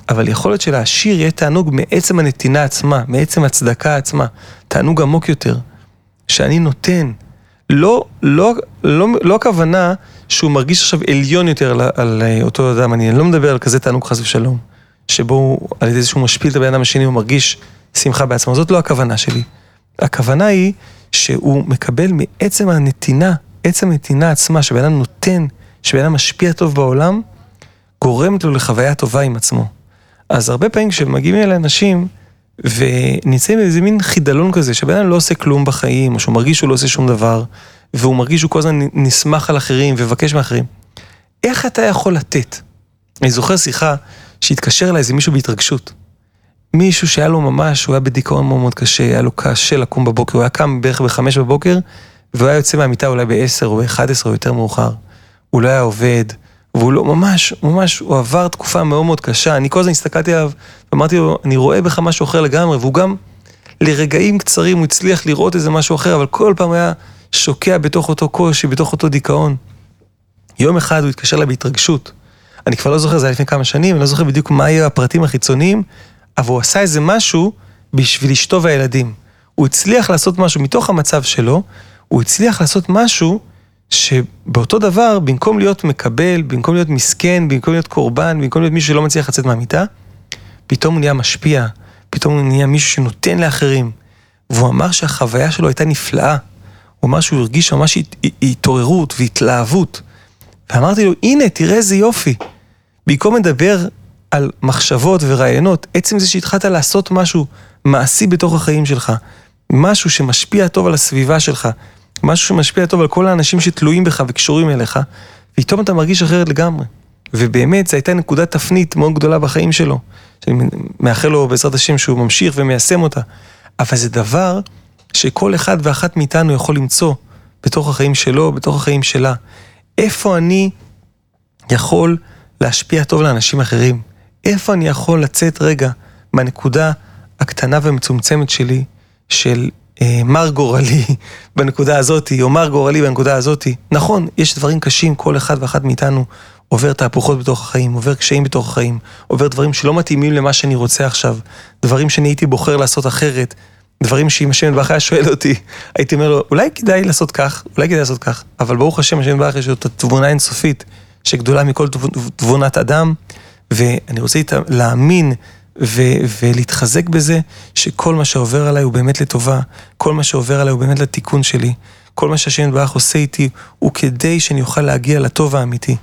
אבל יכול להיות שלעשיר יהיה תענוג מעצם הנתינה עצמה, מעצם הצדקה עצמה, תענוג עמוק יותר, שאני נותן. לא, לא, לא, לא הכוונה שהוא מרגיש עכשיו עליון יותר על, על אותו אדם, אני לא מדבר על כזה תענוג חס ושלום, שבו הוא, על ידי זה שהוא משפיל את הבן אדם השני, הוא מרגיש שמחה בעצמו, זאת לא הכוונה שלי. הכוונה היא שהוא מקבל מעצם הנתינה, עצם הנתינה עצמה, שבן אדם נותן, שבן אדם משפיע טוב בעולם, גורמת לו לחוויה טובה עם עצמו. אז הרבה פעמים כשמגיעים אל אנשים, ונמצאים באיזה מין חידלון כזה, שבן אדם לא עושה כלום בחיים, או שהוא מרגיש שהוא לא עושה שום דבר, והוא מרגיש שהוא כל הזמן נסמך על אחרים ומבקש מאחרים. איך אתה יכול לתת? אני זוכר שיחה שהתקשר אליי איזה מישהו בהתרגשות. מישהו שהיה לו ממש, הוא היה בדיכאון מאוד מאוד קשה, היה לו קשה לקום בבוקר, הוא היה קם בערך בחמש בבוקר, והוא היה יוצא מהמיטה אולי בעשר או באחד עשרה או יותר מאוחר. הוא לא היה עובד, והוא לא, ממש, ממש, הוא עבר תקופה מאוד מאוד קשה. אני כל הזמן הסתכלתי עליו, ואמרתי לו, אני רואה בך משהו אחר לגמרי, והוא גם, לרגעים קצרים הוא הצליח לראות איזה משהו אחר, אבל כל פעם היה שוקע בתוך אותו קושי, בתוך אותו דיכאון. יום אחד הוא התקשר אליי בהתרגשות. אני כבר לא זוכר, זה היה לפני כמה שנים, אני לא זוכר בדיוק מה היו הפרטים החיצוניים, אבל הוא עשה איזה משהו בשביל אשתו והילדים. הוא הצליח לעשות משהו מתוך המצב שלו, הוא הצליח לעשות משהו שבאותו דבר, במקום להיות מקבל, במקום להיות מסכן, במקום להיות קורבן, במקום להיות מישהו שלא מצליח לצאת מהמיטה, פתאום הוא נהיה משפיע, פתאום הוא נהיה מישהו שנותן לאחרים. והוא אמר שהחוויה שלו הייתה נפלאה. הוא אמר שהוא הרגיש ממש התעוררות והתלהבות. ואמרתי לו, הנה, תראה איזה יופי. במקום לדבר על מחשבות ורעיונות, עצם זה שהתחלת לעשות משהו מעשי בתוך החיים שלך, משהו שמשפיע טוב על הסביבה שלך, משהו שמשפיע טוב על כל האנשים שתלויים בך וקשורים אליך, פתאום אתה מרגיש אחרת לגמרי. ובאמת, זו הייתה נקודת תפנית מאוד גדולה בחיים שלו, שאני מאחל לו בעזרת השם שהוא ממשיך ומיישם אותה. אבל זה דבר שכל אחד ואחת מאיתנו יכול למצוא בתוך החיים שלו, בתוך החיים שלה. איפה אני יכול להשפיע טוב לאנשים אחרים? איפה אני יכול לצאת רגע מהנקודה הקטנה והמצומצמת שלי של מר גורלי בנקודה הזאתי, או מר גורלי בנקודה הזאתי. נכון, יש דברים קשים, כל אחד ואחת מאיתנו עובר תהפוכות בתוך החיים, עובר קשיים בתוך החיים, עובר דברים שלא מתאימים למה שאני רוצה עכשיו, דברים שאני הייתי בוחר לעשות אחרת, דברים שאם השם יתברך היה שואל אותי, הייתי אומר לו, אולי כדאי לעשות כך, אולי כדאי לעשות כך, אבל ברוך השם, השם יתברך יש לו את התבונה האינסופית, שגדולה מכל תבונת אדם, ואני רוצה להאמין ו- ולהתחזק בזה שכל מה שעובר עליי הוא באמת לטובה, כל מה שעובר עליי הוא באמת לתיקון שלי, כל מה שהשם יתברך עושה איתי הוא כדי שאני אוכל להגיע לטוב האמיתי.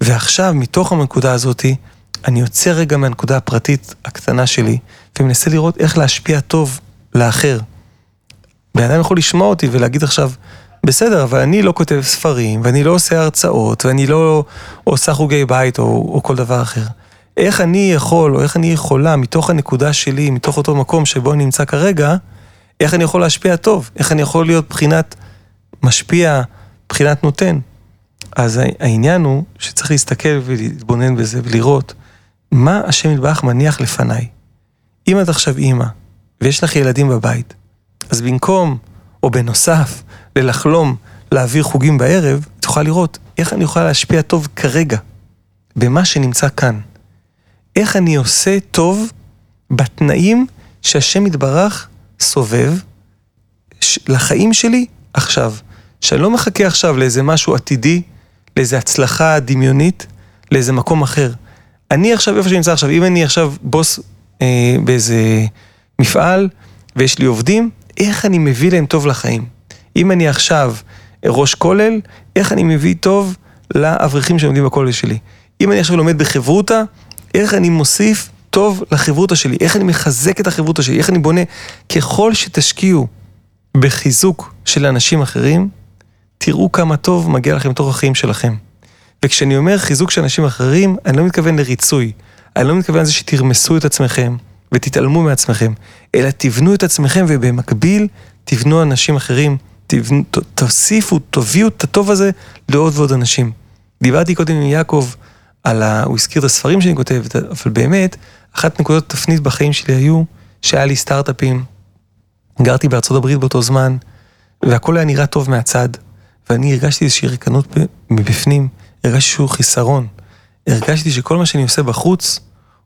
ועכשיו, מתוך הנקודה הזאתי, אני יוצא רגע מהנקודה הפרטית הקטנה שלי, ומנסה לראות איך להשפיע טוב לאחר. בן אדם יכול לשמוע אותי ולהגיד עכשיו, בסדר, אבל אני לא כותב ספרים, ואני לא עושה הרצאות, ואני לא עושה חוגי בית או, או כל דבר אחר. איך אני יכול, או איך אני יכולה, מתוך הנקודה שלי, מתוך אותו מקום שבו אני נמצא כרגע, איך אני יכול להשפיע טוב? איך אני יכול להיות בחינת משפיע, בחינת נותן? אז העניין הוא שצריך להסתכל ולהתבונן בזה ולראות מה השם יתברך מניח לפניי. אם את עכשיו אימא, ויש לך ילדים בבית, אז במקום, או בנוסף, ללחלום להעביר חוגים בערב, יכולה לראות איך אני יכולה להשפיע טוב כרגע. במה שנמצא כאן. איך אני עושה טוב בתנאים שהשם יתברך סובב לחיים שלי עכשיו. שאני לא מחכה עכשיו לאיזה משהו עתידי, לאיזה הצלחה דמיונית, לאיזה מקום אחר. אני עכשיו, איפה שאני נמצא עכשיו, אם אני עכשיו בוס אה, באיזה מפעל ויש לי עובדים, איך אני מביא להם טוב לחיים? אם אני עכשיו ראש כולל, איך אני מביא טוב לאברכים שלומדים בכולל שלי? אם אני עכשיו לומד בחברותה, איך אני מוסיף טוב לחברותה שלי? איך אני מחזק את החברותה שלי? איך אני בונה? ככל שתשקיעו בחיזוק של אנשים אחרים, תראו כמה טוב מגיע לכם תוך החיים שלכם. וכשאני אומר חיזוק של אנשים אחרים, אני לא מתכוון לריצוי. אני לא מתכוון לזה שתרמסו את עצמכם ותתעלמו מעצמכם, אלא תבנו את עצמכם ובמקביל תבנו אנשים אחרים, תבנו, תוסיפו, תביאו את הטוב הזה לעוד ועוד אנשים. דיברתי קודם עם יעקב על ה... הוא הזכיר את הספרים שאני כותב, אבל באמת, אחת נקודות התפנית בחיים שלי היו שהיה לי סטארט-אפים. גרתי בארצות הברית באותו זמן, והכל היה נראה טוב מהצד, ואני הרגשתי איזושהי ריקנות מבפנים, הרגשתי שהוא חיסרון. הרגשתי שכל מה שאני עושה בחוץ,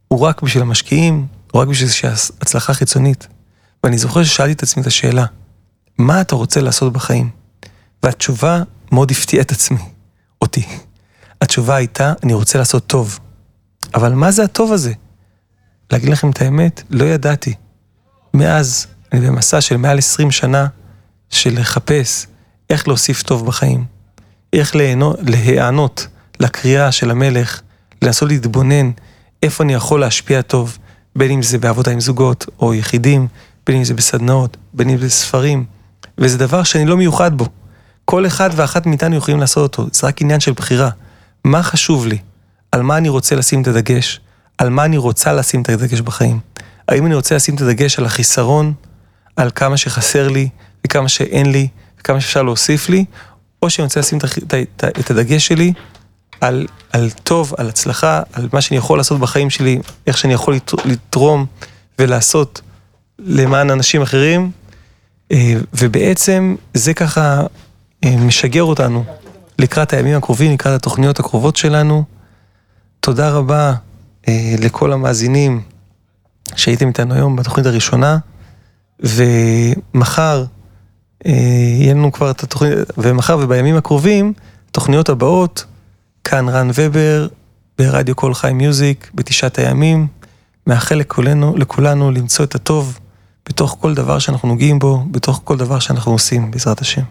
הוא רק בשביל המשקיעים, הוא רק בשביל איזושהי הצלחה חיצונית. ואני זוכר ששאלתי את עצמי את השאלה, מה אתה רוצה לעשות בחיים? והתשובה מאוד הפתיעה את עצמי, אותי. התשובה הייתה, אני רוצה לעשות טוב. אבל מה זה הטוב הזה? להגיד לכם את האמת, לא ידעתי. מאז, אני במסע של מעל 20 שנה של לחפש איך להוסיף טוב בחיים. איך להיענות לקריאה של המלך, לנסות להתבונן איפה אני יכול להשפיע טוב, בין אם זה בעבודה עם זוגות או יחידים, בין אם זה בסדנאות, בין אם זה ספרים, וזה דבר שאני לא מיוחד בו. כל אחד ואחת מאיתנו יכולים לעשות אותו, זה רק עניין של בחירה. מה חשוב לי? על מה אני רוצה לשים את הדגש? על מה אני רוצה לשים את הדגש בחיים? האם אני רוצה לשים את הדגש על החיסרון, על כמה שחסר לי, וכמה שאין לי, וכמה שאפשר להוסיף לי, או שאני רוצה לשים את הדגש שלי על, על טוב, על הצלחה, על מה שאני יכול לעשות בחיים שלי, איך שאני יכול לתרום ולעשות למען אנשים אחרים, אה, ובעצם זה ככה אה, משגר אותנו לקראת הימים הקרובים, לקראת התוכניות הקרובות שלנו. תודה רבה אה, לכל המאזינים שהייתם איתנו היום בתוכנית הראשונה, ומחר אה, יהיה לנו כבר את התוכנית, ומחר ובימים הקרובים, תוכניות הבאות, כאן רן ובר, ברדיו קול חי מיוזיק, בתשעת הימים, מאחל לכולנו, לכולנו למצוא את הטוב בתוך כל דבר שאנחנו נוגעים בו, בתוך כל דבר שאנחנו עושים, בעזרת השם.